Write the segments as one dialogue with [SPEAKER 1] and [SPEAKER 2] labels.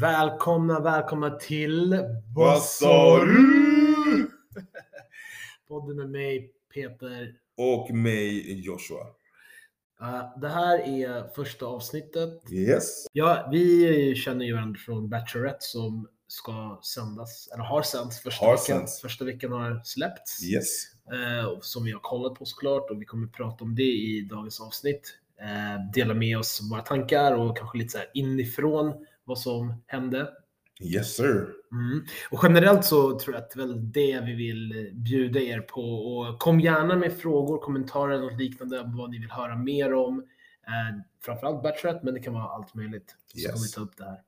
[SPEAKER 1] Välkomna, välkomna till
[SPEAKER 2] Vad sa du?
[SPEAKER 1] Podden med mig, Peter.
[SPEAKER 2] Och mig Joshua.
[SPEAKER 1] Uh, det här är första avsnittet.
[SPEAKER 2] Yes.
[SPEAKER 1] Ja, vi känner ju varandra från Bachelorette som ska sändas, eller har sänts första
[SPEAKER 2] Har
[SPEAKER 1] veckan.
[SPEAKER 2] sänts.
[SPEAKER 1] Första veckan har släppts.
[SPEAKER 2] Yes.
[SPEAKER 1] och som vi har kollat på såklart och vi kommer prata om det i dagens avsnitt. Eh, dela med oss våra tankar och kanske lite så här inifrån vad som hände.
[SPEAKER 2] Yes sir.
[SPEAKER 1] Mm. Och generellt så tror jag att det är väl det vi vill bjuda er på. Och kom gärna med frågor, kommentarer eller något liknande om vad ni vill höra mer om. Eh, framförallt Bachelorette, men det kan vara allt möjligt. Så
[SPEAKER 2] Yes.
[SPEAKER 1] kommer vi ta upp det här.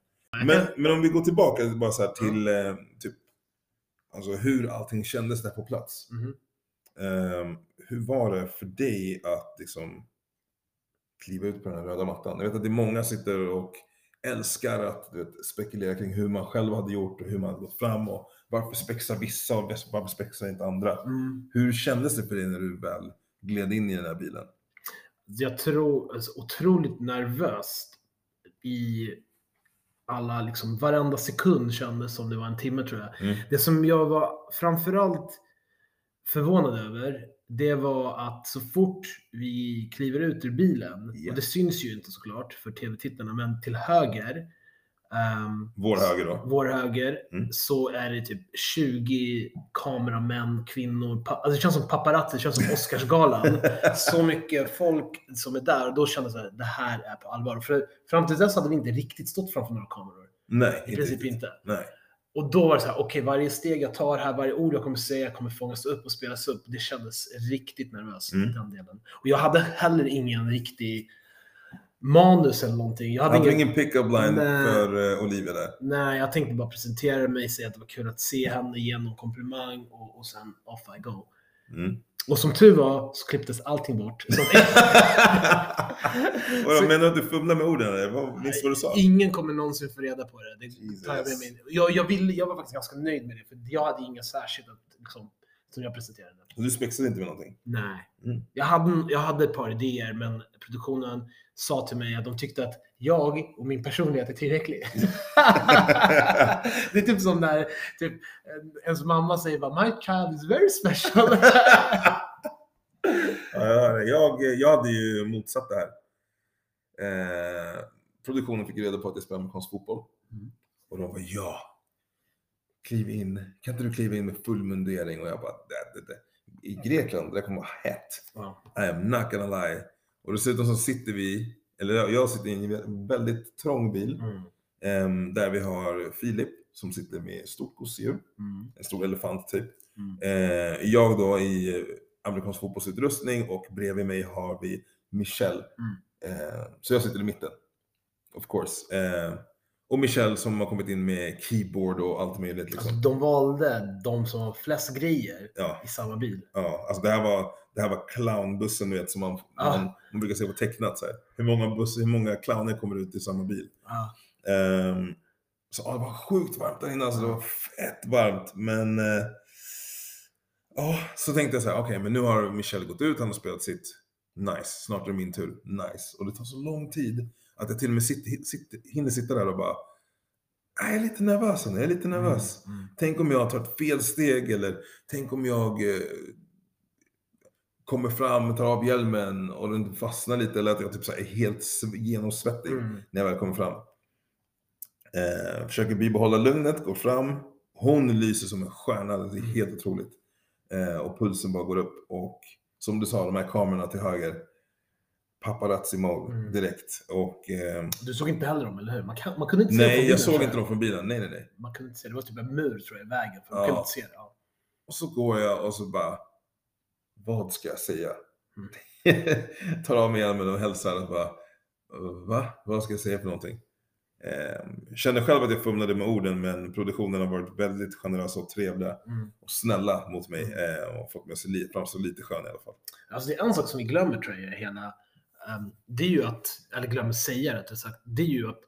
[SPEAKER 2] Men, men om vi går tillbaka bara så till eh, typ, alltså hur allting kändes där på plats.
[SPEAKER 1] Mhm.
[SPEAKER 2] Ehm, hur var det för dig att liksom kliva ut på den här röda mattan? Jag vet att det är många sitter och älskar att vet, spekulera kring hur man själv hade gjort och hur man hade gått fram och varför spexar vissa och varför spexar inte andra?
[SPEAKER 1] Mm.
[SPEAKER 2] Hur kändes det för dig när du väl gled in i den här bilen?
[SPEAKER 1] Jag tror alltså, otroligt nervöst i alla, liksom varenda sekund kändes som det var en timme tror jag.
[SPEAKER 2] Mm.
[SPEAKER 1] Det som jag var framförallt förvånad över, det var att så fort vi kliver ut ur bilen,
[SPEAKER 2] Ja.
[SPEAKER 1] och det syns ju inte såklart för tv-tittarna, men till höger, ehm,
[SPEAKER 2] Vår höger då?
[SPEAKER 1] vår höger,
[SPEAKER 2] Mm.
[SPEAKER 1] så är det typ 20 kameramän, kvinnor, alltså det känns som paparazzi, det känns som Oscarsgalan. så mycket folk som är där och då kände jag här, det här är på allvar. För fram till dess hade vi inte riktigt stått framför några kameror.
[SPEAKER 2] Nej,
[SPEAKER 1] I
[SPEAKER 2] inte
[SPEAKER 1] princip
[SPEAKER 2] riktigt.
[SPEAKER 1] inte.
[SPEAKER 2] Nej.
[SPEAKER 1] Och då var det så här, okej varje steg jag tar här, varje ord jag kommer säga kommer fångas upp och spelas upp. Det kändes riktigt nervöst
[SPEAKER 2] Mm.
[SPEAKER 1] i den delen. Och jag hade heller ingen riktig manus eller någonting. Jag
[SPEAKER 2] Jag
[SPEAKER 1] hade
[SPEAKER 2] hade
[SPEAKER 1] ingen...
[SPEAKER 2] ingen pick-up line
[SPEAKER 1] Nej.
[SPEAKER 2] för uh, Olivia där.
[SPEAKER 1] Nej, jag tänkte bara presentera mig, säga att det var kul att se henne, ge någon komplimang och, och sen off I go.
[SPEAKER 2] Mm.
[SPEAKER 1] Och som tur var så klipptes allting bort. Så
[SPEAKER 2] Vadå, menar du att du fumlar med orden? Eller? Vad, minns vad du sa?
[SPEAKER 1] ingen kommer någonsin få reda på det. det tar jag, med mig. Jag, jag, vill, jag var faktiskt ganska nöjd med det, för jag hade inga särskilt att, liksom, som jag presenterade.
[SPEAKER 2] Du spexade inte med någonting?
[SPEAKER 1] Nej.
[SPEAKER 2] Mm.
[SPEAKER 1] Jag, hade, jag hade ett par idéer, men produktionen sa till mig att de tyckte att jag och min personlighet är tillräcklig. det är typ som när typ, en- ens mamma säger bara “My child is very special”.
[SPEAKER 2] Ja, ja, jag, jag hade ju motsatt det här. Eh, produktionen fick reda på att jag spelar amerikansk fotboll.
[SPEAKER 1] Mm.
[SPEAKER 2] Och de var ja. Kliv in. Kan inte du kliva in med full mundering? Och jag bara, det, det, det. I Grekland, det kommer vara hett.
[SPEAKER 1] Ja.
[SPEAKER 2] I am not gonna lie. Och dessutom så sitter vi, eller jag- sitter i en väldigt trång bil.
[SPEAKER 1] Mm.
[SPEAKER 2] Ehm, där vi har Filip som sitter med stort gosedjur,
[SPEAKER 1] Mm.
[SPEAKER 2] en stor elefant typ.
[SPEAKER 1] Mm.
[SPEAKER 2] Eh, jag då i eh, amerikansk fotbollsutrustning och bredvid mig har vi Michelle.
[SPEAKER 1] Mm.
[SPEAKER 2] Eh, så jag sitter i mitten. Of course. Och Michelle som har kommit in med keyboard och allt möjligt.
[SPEAKER 1] Alltså,
[SPEAKER 2] Liksom.
[SPEAKER 1] de valde de som har flest grejer
[SPEAKER 2] Ja,
[SPEAKER 1] i samma bil.
[SPEAKER 2] ja, alltså det här var, det här var clownbussen du vet som man,
[SPEAKER 1] Ah.
[SPEAKER 2] man, man brukar se på tecknat. Så här. Hur, många buss, hur många clowner kommer ut i samma bil?
[SPEAKER 1] Ja.
[SPEAKER 2] Ehm, så ja, det var sjukt varmt där inne, alltså, det var fett varmt. Men eh, ja, så tänkte jag så här, okej men nu har Michel gått ut, han har spelat sitt. Nice, snart är det min tur. Nice. Och det tar så lång tid att jag till och med sitter, sitter, hinner sitta där och bara, "Nej, jag är lite nervös jag är lite nervös.
[SPEAKER 1] Mm.
[SPEAKER 2] Tänk om jag tar ett fel steg eller tänk om jag eh, kommer fram, tar av hjälmen och den fastnar lite eller att jag typ så är helt sv- genomsvettig
[SPEAKER 1] Mm.
[SPEAKER 2] när jag väl kommer fram. Eh, försöker bibehålla lugnet, går fram. Hon lyser som en stjärna, det är helt otroligt. Eh, och pulsen bara går upp. Och som du sa, de här kamerorna till höger. Paparazzi mode
[SPEAKER 1] Mm.
[SPEAKER 2] direkt. Och, eh,
[SPEAKER 1] Du såg inte heller dem, eller hur? Man, kan, man kunde inte se dem
[SPEAKER 2] nej, jag såg inte dem från bilen. Nej, nej, nej.
[SPEAKER 1] Man kunde inte se, det var typ en mur tror jag i vägen. För man
[SPEAKER 2] Ja.
[SPEAKER 1] kunde inte se det. Ja.
[SPEAKER 2] Och så går jag och så bara, vad ska jag säga?
[SPEAKER 1] Mm.
[SPEAKER 2] Tar av mig hjälmen och hälsar och bara, "Eh, va? Vad ska jag säga för någonting? Eh, känner själv att jag fumlade med orden men produktionen har varit väldigt generösa och trevliga
[SPEAKER 1] Mm.
[SPEAKER 2] och snälla mot mig eh, och fått mig att se li- framstå lite skön i alla fall.
[SPEAKER 1] Alltså det är en sak som vi glömmer tror jag hela, det är ju att, eller glömmer säga rättare sagt, det är ju att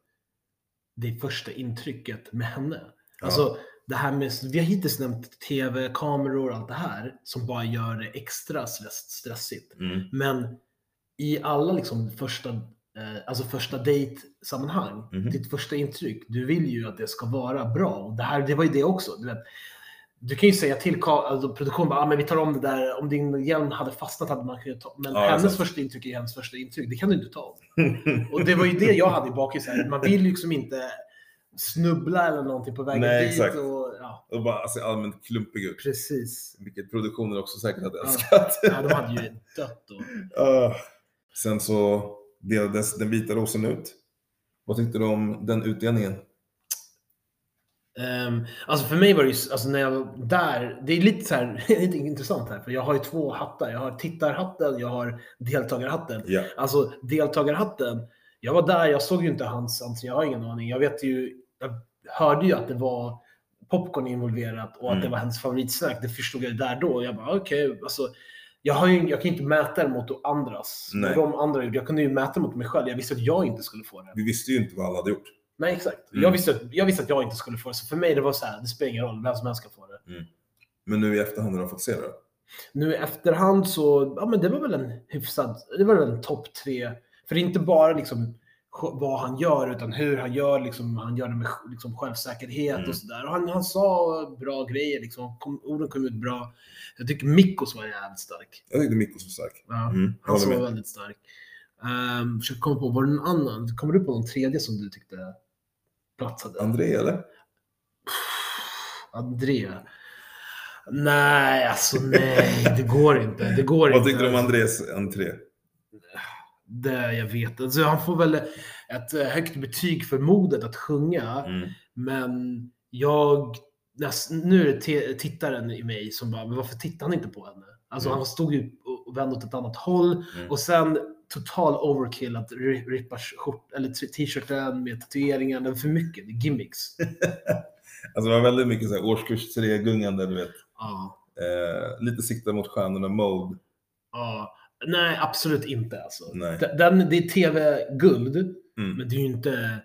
[SPEAKER 1] det är första intrycket med henne.
[SPEAKER 2] Ja.
[SPEAKER 1] Alltså det här med, vi har hittills nämnt tv, kameror och allt det här som bara gör det extra stress, stressigt.
[SPEAKER 2] Mm.
[SPEAKER 1] Men i alla liksom första eh, alltså första dejt-sammanhang,
[SPEAKER 2] Mhm.
[SPEAKER 1] ditt första intryck, du vill ju att det ska vara bra. Och det, här, det var ju det också. Du, vet. Du kan ju säga till alltså, produktionen, ah, men vi tar om det där, om din hjälm hade fastnat hade man kunnat ta Men
[SPEAKER 2] Ja,
[SPEAKER 1] hennes
[SPEAKER 2] exakt.
[SPEAKER 1] första intryck är hennes första intryck, det kan du inte ta om. Och det var ju det jag hade i bakhuvudet. Man vill ju liksom inte snubbla eller någonting på vägen
[SPEAKER 2] Nej,
[SPEAKER 1] dit.
[SPEAKER 2] exakt.
[SPEAKER 1] Och, ja,
[SPEAKER 2] Och bara se allmänt klumpig ut.
[SPEAKER 1] precis.
[SPEAKER 2] Vilket produktionen också säkert hade älskat.
[SPEAKER 1] Ja, de hade ju dött då.
[SPEAKER 2] Ah. Sen så delades den vita rosen ut. Vad tyckte du om den utdelningen?
[SPEAKER 1] Um, alltså för mig var det ju, alltså när jag var där, det är lite så här, lite intressant här, för jag har ju två hattar. Jag har tittarhatten, jag har deltagarhatten.
[SPEAKER 2] Ja.
[SPEAKER 1] Alltså deltagarhatten, jag var där, jag såg ju inte hans entré, jag har ingen aning. Jag vet ju, jag hörde ju att det var popcorn involverat och att
[SPEAKER 2] Mm.
[SPEAKER 1] det var hennes favoritsnack. Det förstod jag där då. Jag bara okej, alltså. Jag, har ju, jag kan ju inte mäta det mot andras. De andra. Jag kunde ju mäta mot mig själv. Jag visste att jag inte skulle få det.
[SPEAKER 2] Vi visste ju inte vad alla hade gjort.
[SPEAKER 1] Nej, exakt.
[SPEAKER 2] Mm.
[SPEAKER 1] Jag, visste jag visste att jag inte skulle få det. Så för mig det var så här, det spelar ingen roll, vem som helst ska få det.
[SPEAKER 2] Men nu i efterhand har du fått se det.
[SPEAKER 1] Nu i efterhand så, ja men det var väl en hyfsad, det var väl en topp tre. För det är inte bara liksom vad han gör, utan hur han gör, liksom, han gör det med liksom, självsäkerhet
[SPEAKER 2] Mm.
[SPEAKER 1] och sådär. Han, han sa bra grejer, liksom. kom, orden kom ut bra. Jag tycker Mikkos var jävligt stark.
[SPEAKER 2] Jag tyckte Mikko var stark.
[SPEAKER 1] Ja,
[SPEAKER 2] Mm,
[SPEAKER 1] han var väldigt stark. Um, försöker komma på, var det någon annan? Kommer du på någon tredje som du tyckte platsade?
[SPEAKER 2] André eller?
[SPEAKER 1] André. Nej, alltså nej, det går inte. Det går
[SPEAKER 2] Vad
[SPEAKER 1] inte.
[SPEAKER 2] tyckte du om Andrés entré?
[SPEAKER 1] Det jag vet. Alltså, han får väl ett högt betyg för modet att sjunga.
[SPEAKER 2] Mm.
[SPEAKER 1] Men jag... Nu är det tittaren i mig som bara, men varför tittar han inte på henne? Alltså
[SPEAKER 2] Mm.
[SPEAKER 1] han stod ju och vände åt ett annat håll.
[SPEAKER 2] Mm.
[SPEAKER 1] Och sen total overkill att ri- rippa skjort, eller t-shirten med tatueringen. Det är för mycket. Det är gimmicks.
[SPEAKER 2] Alltså det var väldigt mycket så här årskurs 3-gungande, du vet.
[SPEAKER 1] Ja.
[SPEAKER 2] Eh, lite sikta mot stjärnorna mode.
[SPEAKER 1] ja. Nej, absolut inte alltså.
[SPEAKER 2] Nej.
[SPEAKER 1] Den, det är tv-guld,
[SPEAKER 2] Mm.
[SPEAKER 1] men det är ju inte...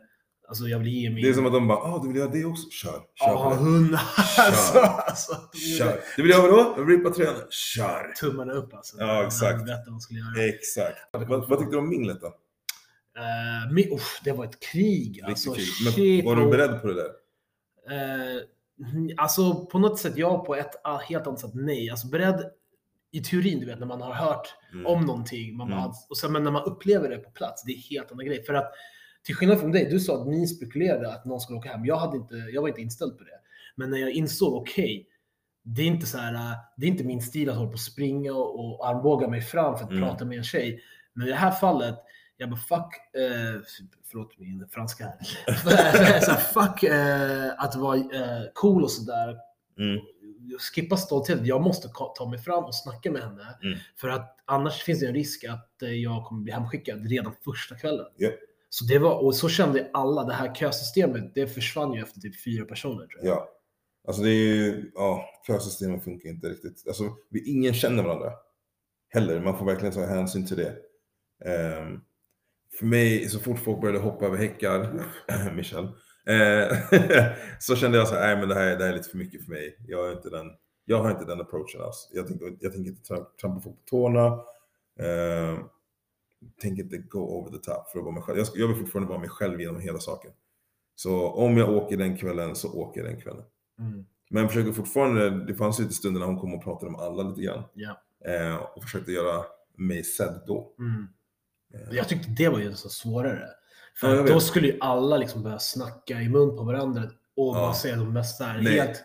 [SPEAKER 1] Alltså jag ge mig...
[SPEAKER 2] Det är som att de bara, ah du vill göra det också? Kör, kör
[SPEAKER 1] Ja, hundra. Alltså, alltså,
[SPEAKER 2] Kör. Du vill göra vadå? Rippa tröjan? Kör!
[SPEAKER 1] Tummarna upp alltså.
[SPEAKER 2] Ja, exakt. Exakt. Vad, vad tyckte du om minglet då?
[SPEAKER 1] Eh, men, uff, det var ett krig alltså.
[SPEAKER 2] kul. Men
[SPEAKER 1] shit,
[SPEAKER 2] var du beredd på det där?
[SPEAKER 1] Eh, alltså på något sätt ja, på ett ah, helt annat sätt nej. Alltså beredd i teorin, du vet, när man har hört
[SPEAKER 2] Mm.
[SPEAKER 1] om någonting. Man bara,
[SPEAKER 2] Mm.
[SPEAKER 1] och sen, men när man upplever det på plats, det är helt annan grej. För att till skillnad från dig, du sa att ni spekulerade att någon skulle åka hem. Jag, hade inte, jag var inte inställd på det. Men när jag insåg, okej, det är inte så här, äh, det är inte min stil att hålla på och springa och, och armbåga mig fram för att
[SPEAKER 2] Mm.
[SPEAKER 1] prata med en tjej. Men i det här fallet, jag bara fuck, eh, förlåt min franska här. så fuck eh, att vara eh, cool och sådär.
[SPEAKER 2] Mm.
[SPEAKER 1] Skippa stolthet. Jag måste ta mig fram och snacka med henne.
[SPEAKER 2] Mm.
[SPEAKER 1] För att annars finns det en risk att jag kommer bli hemskickad redan första kvällen.
[SPEAKER 2] Ja.
[SPEAKER 1] Så det var, och så kände alla. Det här kösystemet, det försvann ju efter typ fyra personer tror jag.
[SPEAKER 2] Ja. Alltså det är ju, ja, kösystemet funkar inte riktigt. Alltså, vi, ingen känner varandra. Heller. Man får verkligen ta hänsyn till det. Um, för mig, så fort folk började hoppa över häckar, Michel, eh, så kände jag så här, nej men det här, det här är lite för mycket för mig. Jag, är inte den, jag har inte den approachen alls. Jag tänker, jag tänker inte trampa folk på tårna. Um, tänker inte go over the top för att vara mig själv. Jag, jag vill fortfarande vara mig själv genom hela saken. Så om jag åker den kvällen så åker jag den kvällen.
[SPEAKER 1] Mm.
[SPEAKER 2] Men jag försöker fortfarande, det fanns ju lite stunder när hon kom och pratade om alla lite grann.
[SPEAKER 1] Ja.
[SPEAKER 2] Eh, och försökte göra mig sedd då.
[SPEAKER 1] Mm.
[SPEAKER 2] Eh,
[SPEAKER 1] Jag tyckte det var ju så svårare. För
[SPEAKER 2] Ja,
[SPEAKER 1] då skulle ju alla liksom börja snacka i mun på varandra och
[SPEAKER 2] Ja.
[SPEAKER 1] bara säga de mest där,
[SPEAKER 2] Nej.
[SPEAKER 1] helt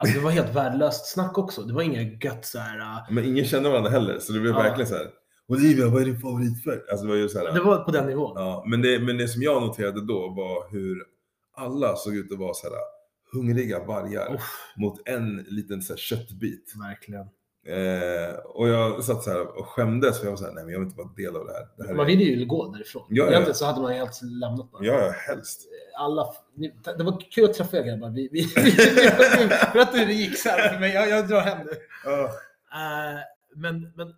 [SPEAKER 1] Alltså det var helt värdelöst snack också. Det var inget gött så här. äh,
[SPEAKER 2] Men ingen kände varandra heller, så det blev
[SPEAKER 1] Ja.
[SPEAKER 2] verkligen så här. Olivia, vad är din favoritfärg? Alltså det var ju så här.
[SPEAKER 1] Det var på den nivån.
[SPEAKER 2] Ja, men, det, men det som jag noterade då var hur alla såg ut att vara så här hungriga vargar
[SPEAKER 1] Uff,
[SPEAKER 2] mot en liten så här, köttbit.
[SPEAKER 1] verkligen.
[SPEAKER 2] Eh, och jag satt så här och skämdes för jag var så här, nej men jag vill inte vara del av det här. Det här
[SPEAKER 1] Man
[SPEAKER 2] är...
[SPEAKER 1] ville ju gå därifrån.
[SPEAKER 2] Ja, ja.
[SPEAKER 1] Egentligen så hade man helt lämnat bara.
[SPEAKER 2] Ja, ja, helst.
[SPEAKER 1] Alla, det var kul att träffa er grabbar. Vi, vi, berätta hur det gick sen för mig. Jag, jag drar hem nu.
[SPEAKER 2] Ah.
[SPEAKER 1] Eh, men men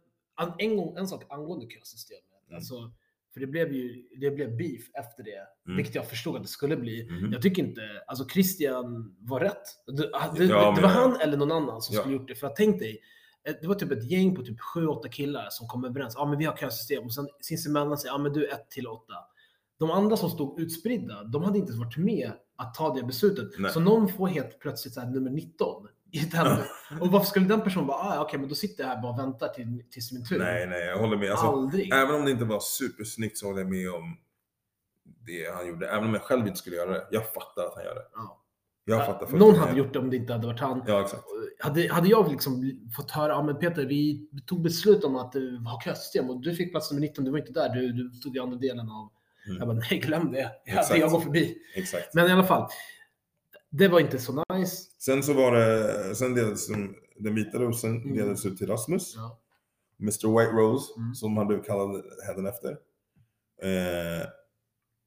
[SPEAKER 1] en, gång, en sak angående kösystemet.
[SPEAKER 2] Mm.
[SPEAKER 1] Alltså, för det blev ju det blev beef efter det,
[SPEAKER 2] Mm.
[SPEAKER 1] vilket jag förstod att det skulle bli.
[SPEAKER 2] Mhm.
[SPEAKER 1] Jag tycker inte, alltså Christian var rätt. Det, det,
[SPEAKER 2] Ja,
[SPEAKER 1] det
[SPEAKER 2] men-
[SPEAKER 1] var han eller någon annan som
[SPEAKER 2] Ja.
[SPEAKER 1] skulle gjort det. För att tänk dig, ett- det var typ ett gäng på typ 7-8 killar som kom överens. Ja, men vi har kösystem. Och sen sinsemellan säger ja, men du 1 till 8. De andra som stod utspridda, de hade inte ens varit med att ta det beslutet.
[SPEAKER 2] Nej.
[SPEAKER 1] Så någon får helt plötsligt så här, nummer 19 i den. Och varför skulle den personen bara, ah, okej, men då sitter jag här bara och väntar till, tills min tur.
[SPEAKER 2] Nej, nej, jag håller med. Alltså,
[SPEAKER 1] Aldrig.
[SPEAKER 2] även om det inte var supersnyggt så håller jag med om det han gjorde. Även om jag själv inte skulle göra det. Jag fattar att han gör det.
[SPEAKER 1] Ja.
[SPEAKER 2] Jag fattar
[SPEAKER 1] Någon hade gjort det om det inte hade varit han.
[SPEAKER 2] Ja, exakt.
[SPEAKER 1] Hade, hade jag liksom fått höra, ja men Peter, vi tog beslut om att du har kösystem och du fick plats nummer 19, du var inte där, du, du stod i andra delen av...
[SPEAKER 2] Mm.
[SPEAKER 1] Jag bara, nej glöm det. Jag,
[SPEAKER 2] Exakt.
[SPEAKER 1] jag går förbi.
[SPEAKER 2] Exakt.
[SPEAKER 1] Men i alla fall, det var inte så nice.
[SPEAKER 2] Sen så var det, sen delades de, den vita rosen
[SPEAKER 1] Mm.
[SPEAKER 2] delades ut till Rasmus.
[SPEAKER 1] Ja.
[SPEAKER 2] Mr White Rose,
[SPEAKER 1] Mm.
[SPEAKER 2] som han blev kallad hädanefter. Eh,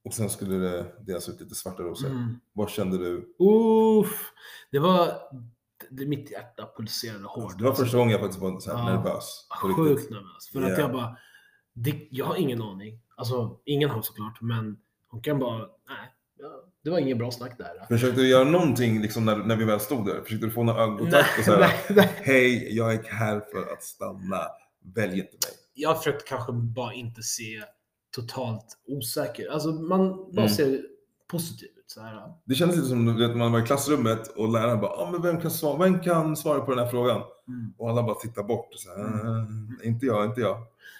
[SPEAKER 2] och sen skulle det delas ut lite svarta rosor.
[SPEAKER 1] Mm.
[SPEAKER 2] Vad kände du?
[SPEAKER 1] Uff, det var... Det, mitt hjärta pulserade hårt.
[SPEAKER 2] Det var första gången jag faktiskt var så här
[SPEAKER 1] Ja.
[SPEAKER 2] nervös. riktigt.
[SPEAKER 1] Sjukt nervös. För att
[SPEAKER 2] Yeah.
[SPEAKER 1] jag bara... Det, jag har ingen aning. Alltså, ingen har såklart, men hon kan bara... Nej, det var ingen bra snack där.
[SPEAKER 2] Försökte du göra någonting liksom, när, när vi väl stod där? Försökte du få någon ögonkontakt och säga. Hej, jag är här för att stanna. Välj inte mig.
[SPEAKER 1] jag försökte kanske bara inte se totalt osäker. Alltså man bara
[SPEAKER 2] Mm.
[SPEAKER 1] ser positiv ut. Så här.
[SPEAKER 2] Det kändes lite som vet, man var i klassrummet och läraren bara ah, men vem, kan svara, vem kan svara på den här frågan?
[SPEAKER 1] Mm.
[SPEAKER 2] Och alla bara tittar bort. Och så här,
[SPEAKER 1] Mm.
[SPEAKER 2] "Eh, Inte jag, inte jag.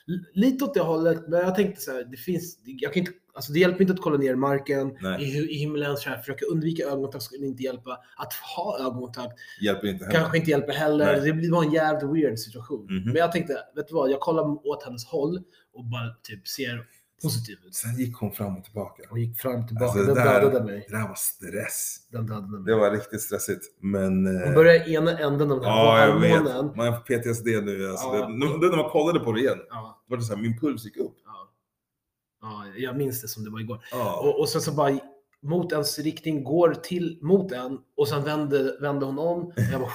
[SPEAKER 1] L- Lite åt det hållet, men jag tänkte så här, det finns, jag kan inte, alltså det hjälper inte att kolla ner marken,
[SPEAKER 2] Nej.
[SPEAKER 1] i, i himlen, så här, försöka undvika ögonkontakt skulle inte hjälpa. Att ha ögonkontakt
[SPEAKER 2] Hjälper inte heller.
[SPEAKER 1] kanske inte hjälper heller.
[SPEAKER 2] Nej.
[SPEAKER 1] Det blir bara en jävligt weird situation.
[SPEAKER 2] Mhm.
[SPEAKER 1] Men jag tänkte, vet du vad, jag kollar åt hennes håll och bara typ ser positiv ut.
[SPEAKER 2] Sen gick hon fram och tillbaka.
[SPEAKER 1] Och gick fram och tillbaka.
[SPEAKER 2] Alltså,
[SPEAKER 1] den
[SPEAKER 2] där-
[SPEAKER 1] dödade mig.
[SPEAKER 2] Det där var stress.
[SPEAKER 1] Den dödade mig.
[SPEAKER 2] Det var riktigt stressigt. Men... eh,
[SPEAKER 1] Hon börjar i ena änden av den här
[SPEAKER 2] Ja, jag vet. Man får PTSD nu. Alltså.
[SPEAKER 1] Ja.
[SPEAKER 2] det, nu när man kollade på det igen,
[SPEAKER 1] Ja,
[SPEAKER 2] var det så här, min puls gick upp.
[SPEAKER 1] Ja. ja, jag minns det som det var igår.
[SPEAKER 2] Ja.
[SPEAKER 1] Och, och sen så bara mot ens riktning, går till mot en och sen vände, vände hon om. Jag bara,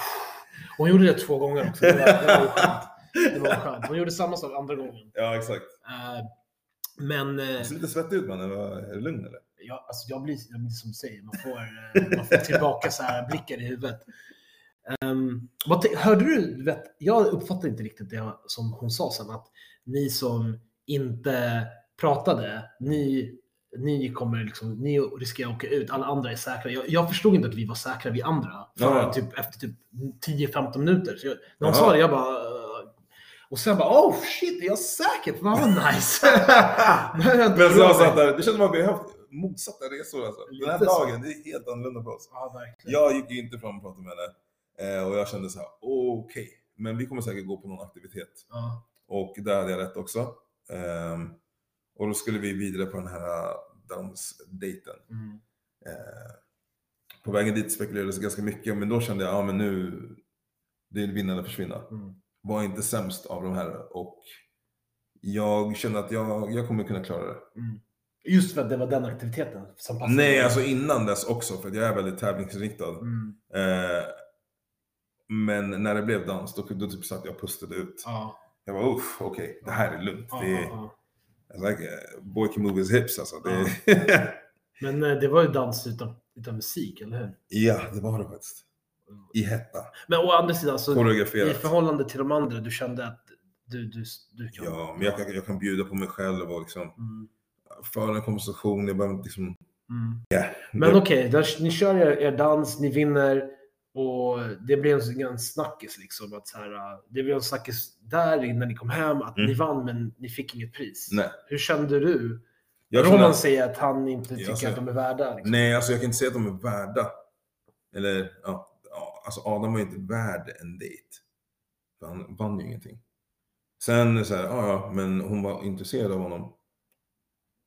[SPEAKER 1] och hon gjorde det två gånger också. Det var, det var skönt. Det var skönt. Hon gjorde samma sak andra gången.
[SPEAKER 2] ja, exakt.
[SPEAKER 1] Eh, men eh,
[SPEAKER 2] Du ser lite svettig ut man. Är du lugn eller?
[SPEAKER 1] jag, alltså jag, blir, jag blir som du säger, man får, eh, man får tillbaka så här blickar i huvudet. Um, vad hörde du, du vet, jag uppfattade inte riktigt det som hon sa sen, att ni som inte pratade, ni, ni kommer liksom, ni riskerar att åka ut, alla andra är säkra. Jag, jag förstod inte att vi var säkra, vi andra,
[SPEAKER 2] Ja.
[SPEAKER 1] typ, efter typ 10-15 minuter. Så jag, när hon sa det, jag bara... Och sen bara, oh shit, är jag säker? Fan vad nice!
[SPEAKER 2] Men så jag satt där, det känns som att vi har haft motsatta resor alltså. Den här dagen, det är helt annorlunda för oss.
[SPEAKER 1] Ja.
[SPEAKER 2] Jag gick ju inte fram och pratade med henne. Eh, och jag kände så här, okej. Men vi kommer säkert gå på någon aktivitet.
[SPEAKER 1] Ja.
[SPEAKER 2] Och där hade jag rätt också. Och då skulle vi vidare på den här eh, dansdejten.
[SPEAKER 1] Mm.
[SPEAKER 2] Eh, på vägen dit spekulerades det ganska mycket, men då kände jag, ja men nu, det är vinna eller försvinna.
[SPEAKER 1] Mm.
[SPEAKER 2] Var inte sämst av de här och jag kände att jag, jag kommer kunna klara det.
[SPEAKER 1] Mm. Just för att det var den aktiviteten som passade.
[SPEAKER 2] Nej, alltså innan dess också, för att jag är väldigt tävlingsinriktad.
[SPEAKER 1] Mm.
[SPEAKER 2] Eh, men när det blev dans, då, då typ satt jag och pustade ut.
[SPEAKER 1] Ja.
[SPEAKER 2] Jag var uff, okej, det här är lugnt.
[SPEAKER 1] Ja,
[SPEAKER 2] det är, it's like, eh, boy can move his hips alltså. Det,
[SPEAKER 1] Men eh, det var ju dans utan, utan musik, eller hur?
[SPEAKER 2] ja, det var det faktiskt. I hetta.
[SPEAKER 1] Men å andra sidan, så i förhållande till de andra, du kände att du, du, du kan...
[SPEAKER 2] Ja, men jag kan, jag kan bjuda på mig själv och liksom
[SPEAKER 1] Mm.
[SPEAKER 2] föra en konversation. Jag behöver liksom...
[SPEAKER 1] Mm.
[SPEAKER 2] Ja,
[SPEAKER 1] Men okej, där- ni kör er, er dans, ni vinner och det blev en, en snackis liksom. Att så här, äh, det blev en snackis där när ni kom hem, att
[SPEAKER 2] Mm.
[SPEAKER 1] ni vann men ni fick inget pris.
[SPEAKER 2] Nej.
[SPEAKER 1] Hur kände du?
[SPEAKER 2] Jag
[SPEAKER 1] Roman
[SPEAKER 2] känner,
[SPEAKER 1] säger att han inte
[SPEAKER 2] Jag
[SPEAKER 1] tycker
[SPEAKER 2] ser-
[SPEAKER 1] att de är värda. Liksom.
[SPEAKER 2] nej, alltså jag kan inte säga att de är värda. Eller, ja, ja, alltså Adam var ju inte värd en dejt. Han vann ju ingenting. Sen så här, ja, ja, men hon var intresserad av honom.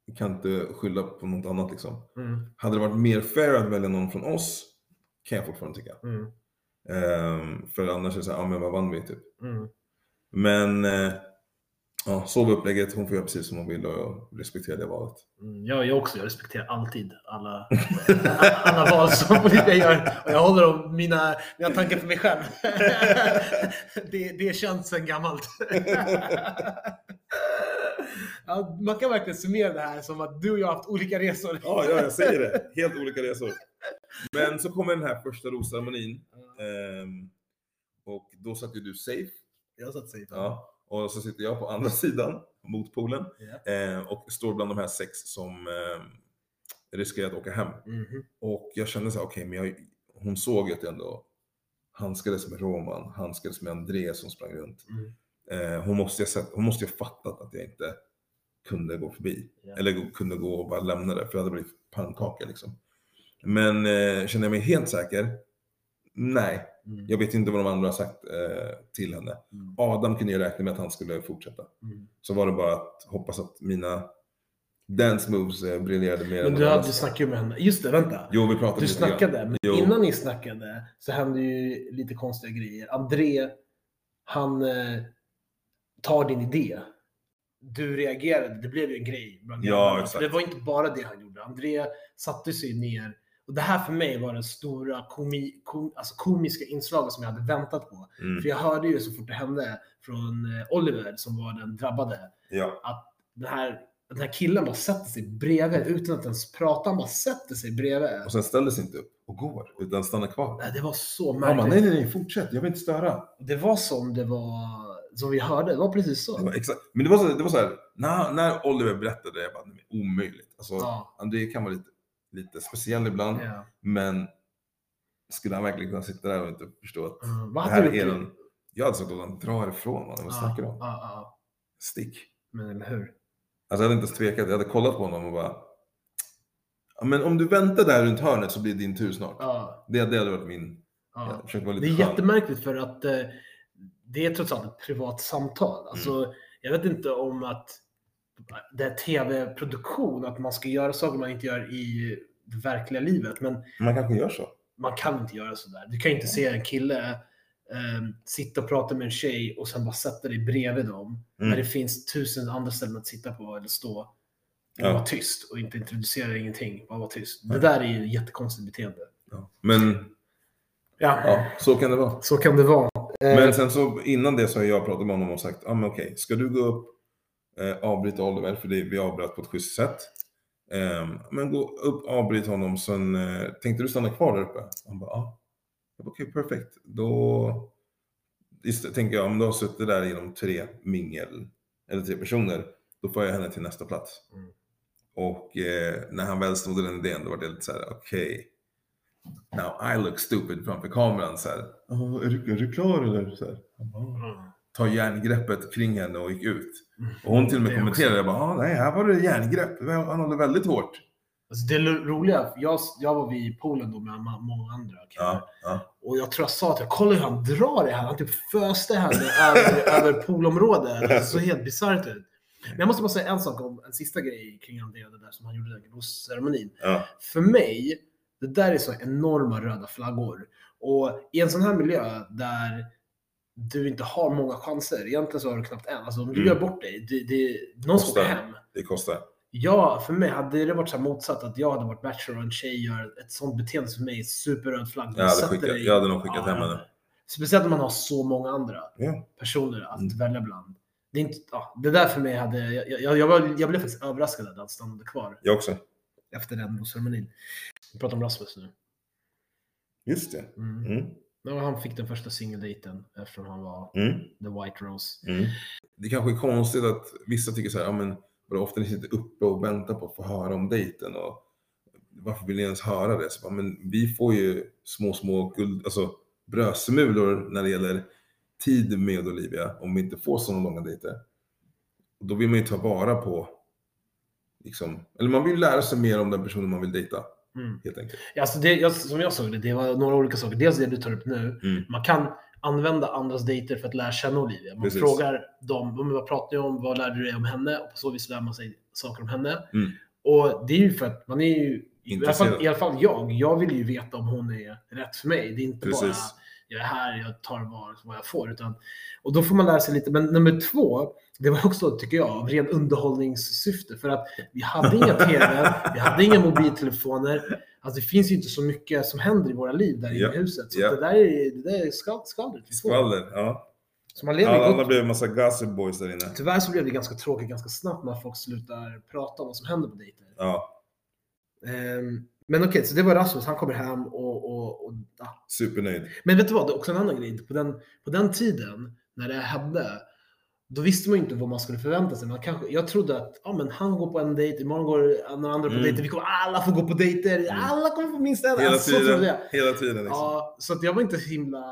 [SPEAKER 2] Vi kan inte skylla på något annat liksom.
[SPEAKER 1] Mm,
[SPEAKER 2] Hade det varit mer fair att välja någon från oss, kan jag fortfarande tycka.
[SPEAKER 1] mm,
[SPEAKER 2] Ehm, för annars är det så här, ja men vad vann vi typ?
[SPEAKER 1] mm.
[SPEAKER 2] Men eh, ja, så var upplägget. Hon får göra precis som hon vill och jag respekterar det valet.
[SPEAKER 1] Mm, jag, jag också, jag respekterar alltid alla, alla val som Olivia gör. Och jag håller om mina, mina tankar för mig själv. Det, det känns sen gammalt. Ja, man kan verkligen summera det här som att du och jag har haft olika resor.
[SPEAKER 2] Ja, ja, jag säger det. Helt olika resor. Men så kommer den här första rosceremonin. Ehm, och då satt ju du safe
[SPEAKER 1] Jag satt safe.
[SPEAKER 2] Ja. Och så sitter jag på andra sidan, mot poolen,
[SPEAKER 1] Ja.
[SPEAKER 2] eh, och står bland de här sex som eh, riskerar att åka hem.
[SPEAKER 1] Mhm.
[SPEAKER 2] Och jag kände så här, okej, men jag, hon såg ju att jag ändå handskades med Roman, handskades med André som sprang runt.
[SPEAKER 1] Mm.
[SPEAKER 2] Eh, hon, måste ju ha sett, hon måste ju ha fattat att jag inte kunde gå förbi.
[SPEAKER 1] Ja.
[SPEAKER 2] Eller kunde gå och bara lämna det, för jag hade blivit pannkaka liksom. Men eh, känner jag mig helt säker? Nej,
[SPEAKER 1] Mm.
[SPEAKER 2] jag vet inte vad de andra har sagt eh, till henne.
[SPEAKER 1] Mm.
[SPEAKER 2] Adam kunde ju räkna med att han skulle fortsätta.
[SPEAKER 1] Mm.
[SPEAKER 2] Så var det bara att hoppas att mina dance moves eh, briljerade mer
[SPEAKER 1] Men du,
[SPEAKER 2] de
[SPEAKER 1] hade, du snackade ju med henne. Just det, vänta.
[SPEAKER 2] Jo, vi pratade
[SPEAKER 1] Du
[SPEAKER 2] lite grann.
[SPEAKER 1] snackade, men
[SPEAKER 2] Jo.
[SPEAKER 1] innan ni snackade så hände ju lite konstiga grejer. André, han eh, tar din idé. Du reagerade, det blev ju en grej
[SPEAKER 2] Ja, exakt.
[SPEAKER 1] Det var inte bara det han gjorde. André satte sig ner. Och det här för mig var det stora komi, kom, alltså komiska inslaget som jag hade väntat på.
[SPEAKER 2] Mm.
[SPEAKER 1] För jag hörde ju så fort det hände från eh, Oliver som var den drabbade
[SPEAKER 2] Ja.
[SPEAKER 1] att den här, den här killen bara sätter sig bredvid utan att ens prata. Han bara sätter sig bredvid.
[SPEAKER 2] Och sen ställer sig inte upp och går, utan stannar kvar.
[SPEAKER 1] Nej, Det var så
[SPEAKER 2] Han
[SPEAKER 1] märkligt.
[SPEAKER 2] bara, nej, nej, nej, fortsätt, jag vill inte störa.
[SPEAKER 1] Det var som det var, som vi hörde. Det var precis så.
[SPEAKER 2] Det var exakt. Men det var så, det var så här, när, när Oliver berättade det, jag bara, nej, omöjligt. Alltså,
[SPEAKER 1] Ja.
[SPEAKER 2] André kan vara lite, lite speciell ibland,
[SPEAKER 1] Ja.
[SPEAKER 2] men skulle han verkligen kunna sitta där och inte förstå att
[SPEAKER 1] Mm.
[SPEAKER 2] Det här är den... Jag hade sagt åt honom, dra ifrån mannen, vad snackar du om? Stick.
[SPEAKER 1] Men eller hur?
[SPEAKER 2] Alltså jag hade inte ens tvekat, jag hade kollat på honom och bara, men om du väntar där runt hörnet så blir det din tur snart.
[SPEAKER 1] Ja,
[SPEAKER 2] Det, det hade varit min,
[SPEAKER 1] ja.
[SPEAKER 2] jag vara
[SPEAKER 1] Det
[SPEAKER 2] lite
[SPEAKER 1] är
[SPEAKER 2] skön.
[SPEAKER 1] jättemärkligt för att eh, det är trots allt ett privat samtal. Alltså,
[SPEAKER 2] Mm.
[SPEAKER 1] Jag vet inte om att det är tv-produktion, att man ska göra saker man inte gör i det verkliga livet. Men
[SPEAKER 2] Man kanske gör så.
[SPEAKER 1] man kan inte göra sådär. Du kan inte se en kille eh, sitta och prata med en tjej och sen bara sätta dig bredvid dem.
[SPEAKER 2] Mm.
[SPEAKER 1] När det finns tusen andra ställen att sitta på eller stå.
[SPEAKER 2] Ja.
[SPEAKER 1] vara tyst och inte introducera ingenting. Bara vara tyst. Det
[SPEAKER 2] Ja.
[SPEAKER 1] där är ju jättekonstigt beteende.
[SPEAKER 2] Ja. Men
[SPEAKER 1] Ja,
[SPEAKER 2] ja, så kan det vara.
[SPEAKER 1] så kan det vara. Eh,
[SPEAKER 2] Men sen så innan det så har jag pratat med honom och sagt, ah, men okej, ska du gå upp, eh, avbryta Oliver, för det, vi avbröt på ett schysst sätt. Ehm, men gå upp, avbryt honom, sen eh, tänkte du stanna kvar där uppe? Han bara, ja. Bara, Okej, perfekt. Då istället, tänker jag, om du har suttit där genom tre mingel, eller tre personer, då får jag henne till nästa plats.
[SPEAKER 1] Mm.
[SPEAKER 2] Och eh, när han väl stod i den idén, då var det lite så här, okej. Now I look stupid framför kameran så här. "Ja, är, du, är du klar eller? Så här.
[SPEAKER 1] Mm.
[SPEAKER 2] Ta järngreppet kring henne och gick ut. Och hon till och med
[SPEAKER 1] Det
[SPEAKER 2] kommenterade, jag bara, ah, nej, här var det järngrepp. Han håller väldigt hårt.
[SPEAKER 1] Alltså det är roliga, jag, jag var vid poolen då med många andra killar.
[SPEAKER 2] Ja, ja.
[SPEAKER 1] Och jag tror jag sa till kolla hur han drar det här. Han typ föste henne över, över poolområdet. Det såg helt bisarrt ut. Men jag måste bara säga en sak om en sista grej kring André, det där som han gjorde den gros-ceremonin.
[SPEAKER 2] ja.
[SPEAKER 1] För mig, det där är så enorma röda flaggor. Och i en sån här miljö där du inte har många chanser, egentligen så har du knappt en. Alltså om du
[SPEAKER 2] Mm.
[SPEAKER 1] gör bort dig, det, det, någon ska åka hem.
[SPEAKER 2] Det kostar.
[SPEAKER 1] Ja, för mig hade det varit så motsatt att jag hade varit bachelor och en tjej gör ett sånt beteende för mig, superröd flagg.
[SPEAKER 2] Jag hade, skickat,
[SPEAKER 1] dig-
[SPEAKER 2] jag hade nog skickat
[SPEAKER 1] Ja,
[SPEAKER 2] hem henne.
[SPEAKER 1] Speciellt när man har så många andra
[SPEAKER 2] Ja.
[SPEAKER 1] personer att
[SPEAKER 2] Mm.
[SPEAKER 1] välja bland. Det, är inte, ja, det där för mig hade, jag, jag, jag, var, jag blev faktiskt överraskad att han stannade kvar
[SPEAKER 2] Jag också.
[SPEAKER 1] efter den ceremonin. Vi pratar om Rasmus nu.
[SPEAKER 2] Just det.
[SPEAKER 1] Mm.
[SPEAKER 2] Mm.
[SPEAKER 1] Ja, han fick den första singeldejten eftersom han var
[SPEAKER 2] Mm.
[SPEAKER 1] the white rose.
[SPEAKER 2] Mm. Det kanske är konstigt att vissa tycker så här, ja men vadå, ofta ni sitter uppe och väntar på att få höra om dejten och varför vill ni ens höra det? Så bara, men vi får ju små, små guld, alltså brödsmulor när det gäller tid med Olivia om vi inte får sådana långa dejter. Och då vill man ju ta vara på, liksom, eller man vill lära sig mer om den personen man vill dejta,
[SPEAKER 1] Mm.
[SPEAKER 2] helt enkelt.
[SPEAKER 1] Alltså det, jag, som jag såg det, det var några olika saker. Dels det du tar upp nu.
[SPEAKER 2] Mm.
[SPEAKER 1] Man kan använda andras dejter för att lära känna Olivia. Man
[SPEAKER 2] Precis.
[SPEAKER 1] frågar dem, "Men vad pratar ni om? Vad lärde du dig om henne? Och på så vis lär man sig saker om henne.
[SPEAKER 2] Mm.
[SPEAKER 1] Och det är ju för att man är ju, i alla, fall, i alla fall jag, jag vill ju veta om hon är rätt för mig. Det är inte bara
[SPEAKER 2] Precis.
[SPEAKER 1] jag är här, jag tar vad, vad jag får. Utan, och då får man lära sig lite. Men nummer två, det var också, tycker jag, av ren underhållningssyfte. För att vi hade inga TV, vi hade inga mobiltelefoner. Alltså det finns ju inte så mycket som händer i våra liv där
[SPEAKER 2] Ja,
[SPEAKER 1] i huset. Så
[SPEAKER 2] ja.
[SPEAKER 1] det där är, det där är vi får.
[SPEAKER 2] Skvaller, ja.
[SPEAKER 1] Så man lever gott.
[SPEAKER 2] alla blev en massa gossip boys där inne.
[SPEAKER 1] Tyvärr så blev det ganska tråkigt ganska snabbt när folk slutar prata om vad som händer på dejter.
[SPEAKER 2] Ja,
[SPEAKER 1] Ehm, men okej, så det var Rasmus. Han kommer hem och... och, och ja.
[SPEAKER 2] supernöjd.
[SPEAKER 1] Men vet du vad? Det är också en annan grej. På den, på den tiden, när det hände, då visste man ju inte vad man skulle förvänta sig. Man kanske, jag trodde att ja, men han går på en dejt, imorgon går några andra på
[SPEAKER 2] Mm.
[SPEAKER 1] dejter, vi kommer alla få gå på dejter, alla kommer få minst en.
[SPEAKER 2] Hela
[SPEAKER 1] Alltså, så
[SPEAKER 2] tiden.
[SPEAKER 1] jag.
[SPEAKER 2] Hela tiden liksom.
[SPEAKER 1] Ja, så att jag var inte så himla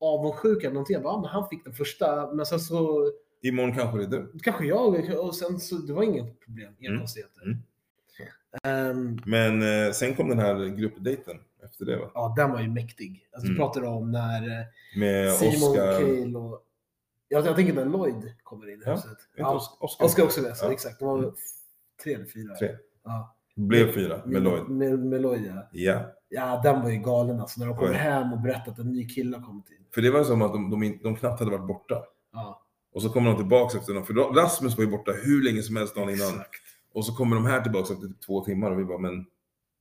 [SPEAKER 1] avundsjuk eller någonting. Jag bara, ja, men han fick den första, men sen så
[SPEAKER 2] Imorgon kanske det är du.
[SPEAKER 1] kanske jag, och sen så, det var inget problem, inga
[SPEAKER 2] Mm.
[SPEAKER 1] konstigheter.
[SPEAKER 2] Mm.
[SPEAKER 1] Ehm,
[SPEAKER 2] Men eh, sen kom den här gruppdejten efter det va?
[SPEAKER 1] ja, den var ju mäktig. Alltså, Du
[SPEAKER 2] Mm.
[SPEAKER 1] pratar om när eh,
[SPEAKER 2] Med
[SPEAKER 1] Simon
[SPEAKER 2] Oscar.
[SPEAKER 1] Cale och... Jag, jag tänker när Lloyd kommer in i huset. Ja,
[SPEAKER 2] Os- Oscar.
[SPEAKER 1] Oscar också med, så
[SPEAKER 2] Ja.
[SPEAKER 1] exakt. De var väl tre eller fyra.
[SPEAKER 2] Tre.
[SPEAKER 1] Ja.
[SPEAKER 2] Blev fyra med Lloyd.
[SPEAKER 1] Med, med Lloyd, ja.
[SPEAKER 2] Ja.
[SPEAKER 1] Ja, den var ju galen alltså. När de kommer
[SPEAKER 2] Oj.
[SPEAKER 1] hem och berättar att en ny kille har kommit in.
[SPEAKER 2] För det var som att de, de, de knappt hade varit borta.
[SPEAKER 1] Ja,
[SPEAKER 2] Och så kommer de tillbaka efter någon, för Rasmus var ju borta hur länge som helst dagen innan.
[SPEAKER 1] exakt.
[SPEAKER 2] Och så kommer de här tillbaka efter typ två timmar och vi bara, men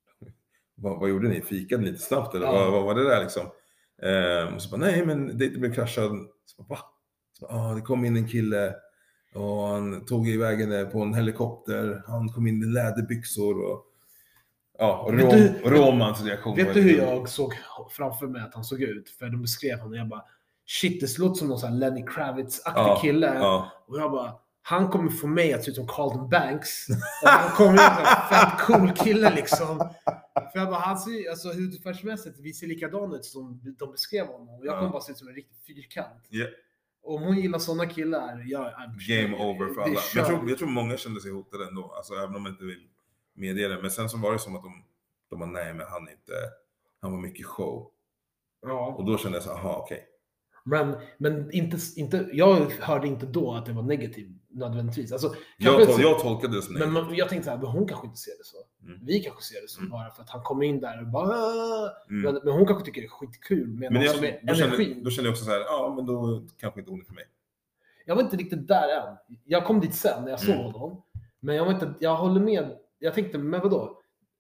[SPEAKER 2] vad, vad gjorde ni? Fikade ni lite snabbt eller
[SPEAKER 1] Ja.
[SPEAKER 2] vad, vad var det där liksom? Ehm, och så bara, nej men dejten blev kraschad. Så bara, va? Så ah, det kom in en kille och han tog iväg henne på en helikopter. Han kom in i läderbyxor och ja, rom,
[SPEAKER 1] du-
[SPEAKER 2] Romans reaktion.
[SPEAKER 1] Vet du hur jag såg framför mig att han såg ut? För de beskrev honom och jag bara Shit, det låter som någon sån Lenny Kravitz-aktig
[SPEAKER 2] Ja,
[SPEAKER 1] kille.
[SPEAKER 2] Ja,
[SPEAKER 1] Och jag bara, han kommer få mig att se ut som Carlton Banks. Och han kommer ut som en fett cool kille liksom. För jag bara, han ser ju, alltså hudfärgsmässigt, vi ser likadana ut som de beskrev honom. Och jag
[SPEAKER 2] Ja.
[SPEAKER 1] kommer bara se ut som en riktig fyrkant.
[SPEAKER 2] Ja.
[SPEAKER 1] Om hon gillar sådana killar, ja,
[SPEAKER 2] game over för alla. Men jag tror, jag tror många kände sig hotade ändå, alltså, även om man inte vill medge det. Men sen så var det som att de, de bara, nej men han är inte, han var mycket show.
[SPEAKER 1] Ja.
[SPEAKER 2] Och då kände jag så här, aha okej.
[SPEAKER 1] Men, men inte, inte, jag hörde inte då att det var negativt nödvändigtvis. Alltså,
[SPEAKER 2] Jag, tol- jag tolkade det som
[SPEAKER 1] Men man, jag tänkte så här, men hon kanske inte ser det så.
[SPEAKER 2] Mm.
[SPEAKER 1] Vi kanske ser det så
[SPEAKER 2] Mm.
[SPEAKER 1] bara för att han kommer in där och bara "Ah."
[SPEAKER 2] Mm.
[SPEAKER 1] men, men hon kanske tycker det är skitkul med
[SPEAKER 2] Men
[SPEAKER 1] någon som är energin.
[SPEAKER 2] då kände jag också så här, ja men då kanske inte hon är för mig.
[SPEAKER 1] Jag var inte riktigt där än. Jag kom dit sen när jag såg
[SPEAKER 2] Mm.
[SPEAKER 1] honom. Men jag var inte, jag håller med. Jag tänkte, men vadå?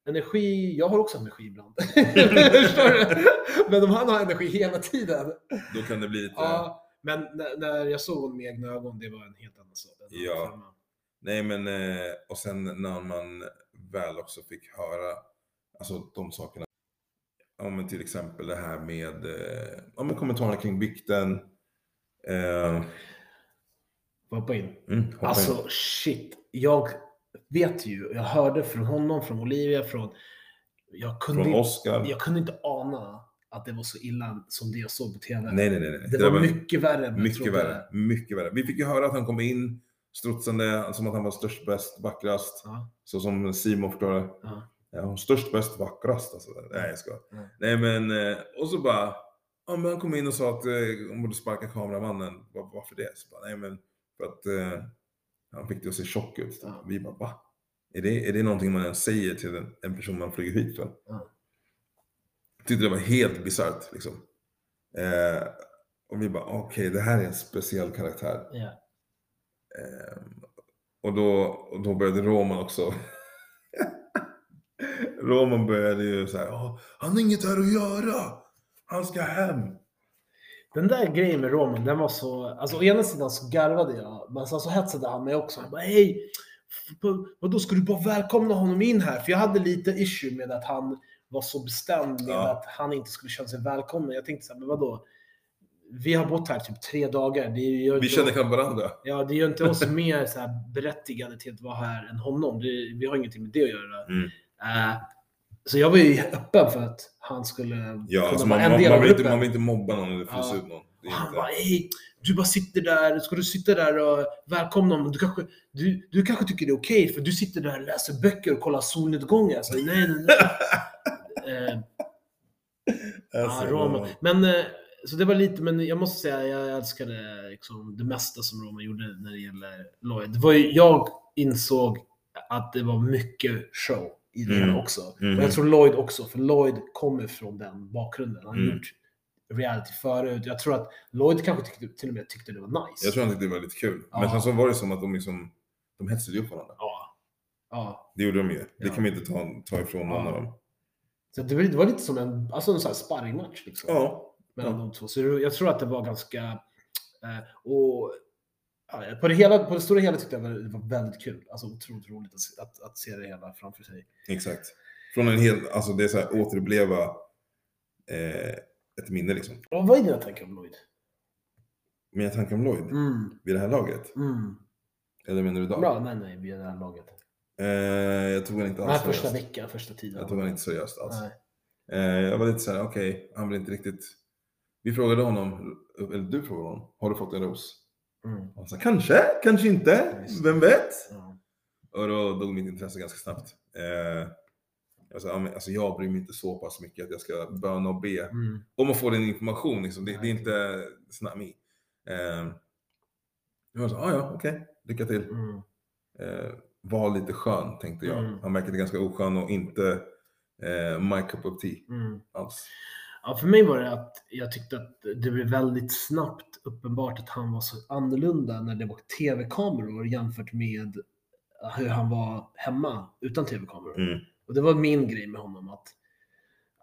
[SPEAKER 1] Energi, jag har också energi ibland. Men om han har energi hela tiden.
[SPEAKER 2] Då kan det bli lite,
[SPEAKER 1] Ja, men när, när jag såg honom med egna ögon, det var en helt annan sak.
[SPEAKER 2] Ja. nej men, eh, och sen när man väl också fick höra, alltså de sakerna. Ja men till exempel det här med, eh, ja men kommentarerna kring bikten. Eh,
[SPEAKER 1] Hoppa in.
[SPEAKER 2] mm, hoppa in.
[SPEAKER 1] Alltså shit, jag vet ju, jag hörde från honom, från Olivia, från... Jag kunde,
[SPEAKER 2] Från
[SPEAKER 1] inte,
[SPEAKER 2] Oscar.
[SPEAKER 1] jag kunde inte ana att det var så illa som det jag såg på TV.
[SPEAKER 2] Nej, nej, nej. nej.
[SPEAKER 1] det
[SPEAKER 2] där
[SPEAKER 1] var mycket värre än jag
[SPEAKER 2] mycket
[SPEAKER 1] trodde.
[SPEAKER 2] värre. Mycket värre. Vi fick ju höra att han kom in strutsande som att han var störst, bäst, vackrast.
[SPEAKER 1] Ja,
[SPEAKER 2] Så som Simon förklarar.
[SPEAKER 1] ja.
[SPEAKER 2] Ja, störst, bäst, vackrast. Alltså. Nej, jag ska.
[SPEAKER 1] Mm.
[SPEAKER 2] Nej, men eh, och så bara. Ja, men han kom in och sa att eh, hon borde sparka kameramannen. Var, varför det? Så bara, nej, men för att eh, han fick det att se tjock ut.
[SPEAKER 1] Ja.
[SPEAKER 2] Vi bara, va? Är det, är det någonting man ens säger till en, en person man flyger hit för?
[SPEAKER 1] Ja.
[SPEAKER 2] Tyckte det var helt bisarrt liksom. Eh, och vi bara, okej, det här är en speciell karaktär.
[SPEAKER 1] Ja.
[SPEAKER 2] Ehm, och, då, och då började Roman också. Roman började ju så här, "Ja, han har inget här att göra. Han ska hem.
[SPEAKER 1] Den där grejen med Roman, den var så... Alltså å ena sidan så garvade jag, men sen så hetsade han mig också. Han bara hej! Vadå, ska du bara välkomna honom in här? För jag hade lite issue med att han var så bestämd med
[SPEAKER 2] Ja.
[SPEAKER 1] att han inte skulle känna sig välkommen. Jag tänkte så här, men vadå? Vi har bott här typ tre dagar. Det gör
[SPEAKER 2] Vi känner knappt varandra.
[SPEAKER 1] Ja, det gör inte oss mer så här berättigade till att vara här än honom. Det, vi har ingenting med det att göra.
[SPEAKER 2] Mm.
[SPEAKER 1] Eh, så jag var ju öppen för att han skulle
[SPEAKER 2] Ja,
[SPEAKER 1] kunna
[SPEAKER 2] alltså
[SPEAKER 1] vara
[SPEAKER 2] man,
[SPEAKER 1] en del av gruppen.
[SPEAKER 2] man vill inte mobba någon eller frysa ut någon. Är
[SPEAKER 1] Han bara hej, du bara sitter där, ska du sitta där och välkomna honom? Du kanske, du, du kanske tycker det är okej för du sitter där och läser böcker och kollar solnedgångar. Sa, nej, nej, nej. eh,
[SPEAKER 2] Alltså,
[SPEAKER 1] Roman. Men, eh, så det var lite, men jag måste säga jag älskade liksom, det mesta som Roman gjorde när det gäller Lloyd. Det var ju, jag insåg att det var mycket show i det
[SPEAKER 2] Mm.
[SPEAKER 1] också.
[SPEAKER 2] Mhm.
[SPEAKER 1] Och jag tror Lloyd också, för Lloyd kommer från den bakgrunden. Han har
[SPEAKER 2] Mm.
[SPEAKER 1] gjort reality förut. Jag tror att Lloyd kanske tyckte, till och med tyckte det var nice.
[SPEAKER 2] Jag tror han tyckte det var lite kul. Men
[SPEAKER 1] Ja.
[SPEAKER 2] sen så var det som att de liksom, de hetsade upp varandra.
[SPEAKER 1] Ja. ja.
[SPEAKER 2] Det gjorde de ju. Det
[SPEAKER 1] Ja.
[SPEAKER 2] kan vi inte ta, ta ifrån någon av dem.
[SPEAKER 1] Så det var, det var lite som en, alltså en sån här sparringmatch. Liksom.
[SPEAKER 2] Ja.
[SPEAKER 1] Mellan de två. Så jag tror att det var ganska... Eh, och ja, på, det hela, på det stora hela tyckte jag det var väldigt kul. Alltså otroligt roligt att, se- att, att se det hela framför sig.
[SPEAKER 2] Exakt. Från en hel, alltså det är så här återuppleva eh, ett minne liksom.
[SPEAKER 1] Och vad är dina tankar om Lloyd?
[SPEAKER 2] Mina tankar om Lloyd
[SPEAKER 1] Mm,
[SPEAKER 2] vid det här laget?
[SPEAKER 1] mm.
[SPEAKER 2] Eller menar du idag?
[SPEAKER 1] Bra, nej, nej, vid det här laget.
[SPEAKER 2] Eh, jag tog han inte alls
[SPEAKER 1] första
[SPEAKER 2] seriöst.
[SPEAKER 1] veckan, första tiden.
[SPEAKER 2] Jag tog han inte seriöst alls.
[SPEAKER 1] Nej.
[SPEAKER 2] Eh, jag var lite såhär, okej, han vill inte riktigt... Vi frågade honom, eller du frågade honom, har du fått en ros?
[SPEAKER 1] Mm.
[SPEAKER 2] Han sa kanske, kanske inte, vem vet?
[SPEAKER 1] Ja.
[SPEAKER 2] Och då dog mitt intresse ganska snabbt. Eh, jag, sa, alltså, jag bryr mig inte så pass mycket att jag ska böna och be
[SPEAKER 1] Mm.
[SPEAKER 2] om att få den information. Liksom. Det, det är inte me. Eh, jag sa, ah, ja, okej, lycka till.
[SPEAKER 1] Mm.
[SPEAKER 2] Eh, var lite skön, tänkte jag.
[SPEAKER 1] Mm.
[SPEAKER 2] Han verkade ganska oskön och inte eh, my cup of tea
[SPEAKER 1] Mm.
[SPEAKER 2] alls.
[SPEAKER 1] Ja, för mig var det att jag tyckte att det blev väldigt snabbt uppenbart att han var så annorlunda när det var tv-kameror jämfört med hur han var hemma utan tv-kameror.
[SPEAKER 2] Mm.
[SPEAKER 1] Och det var min grej med honom. att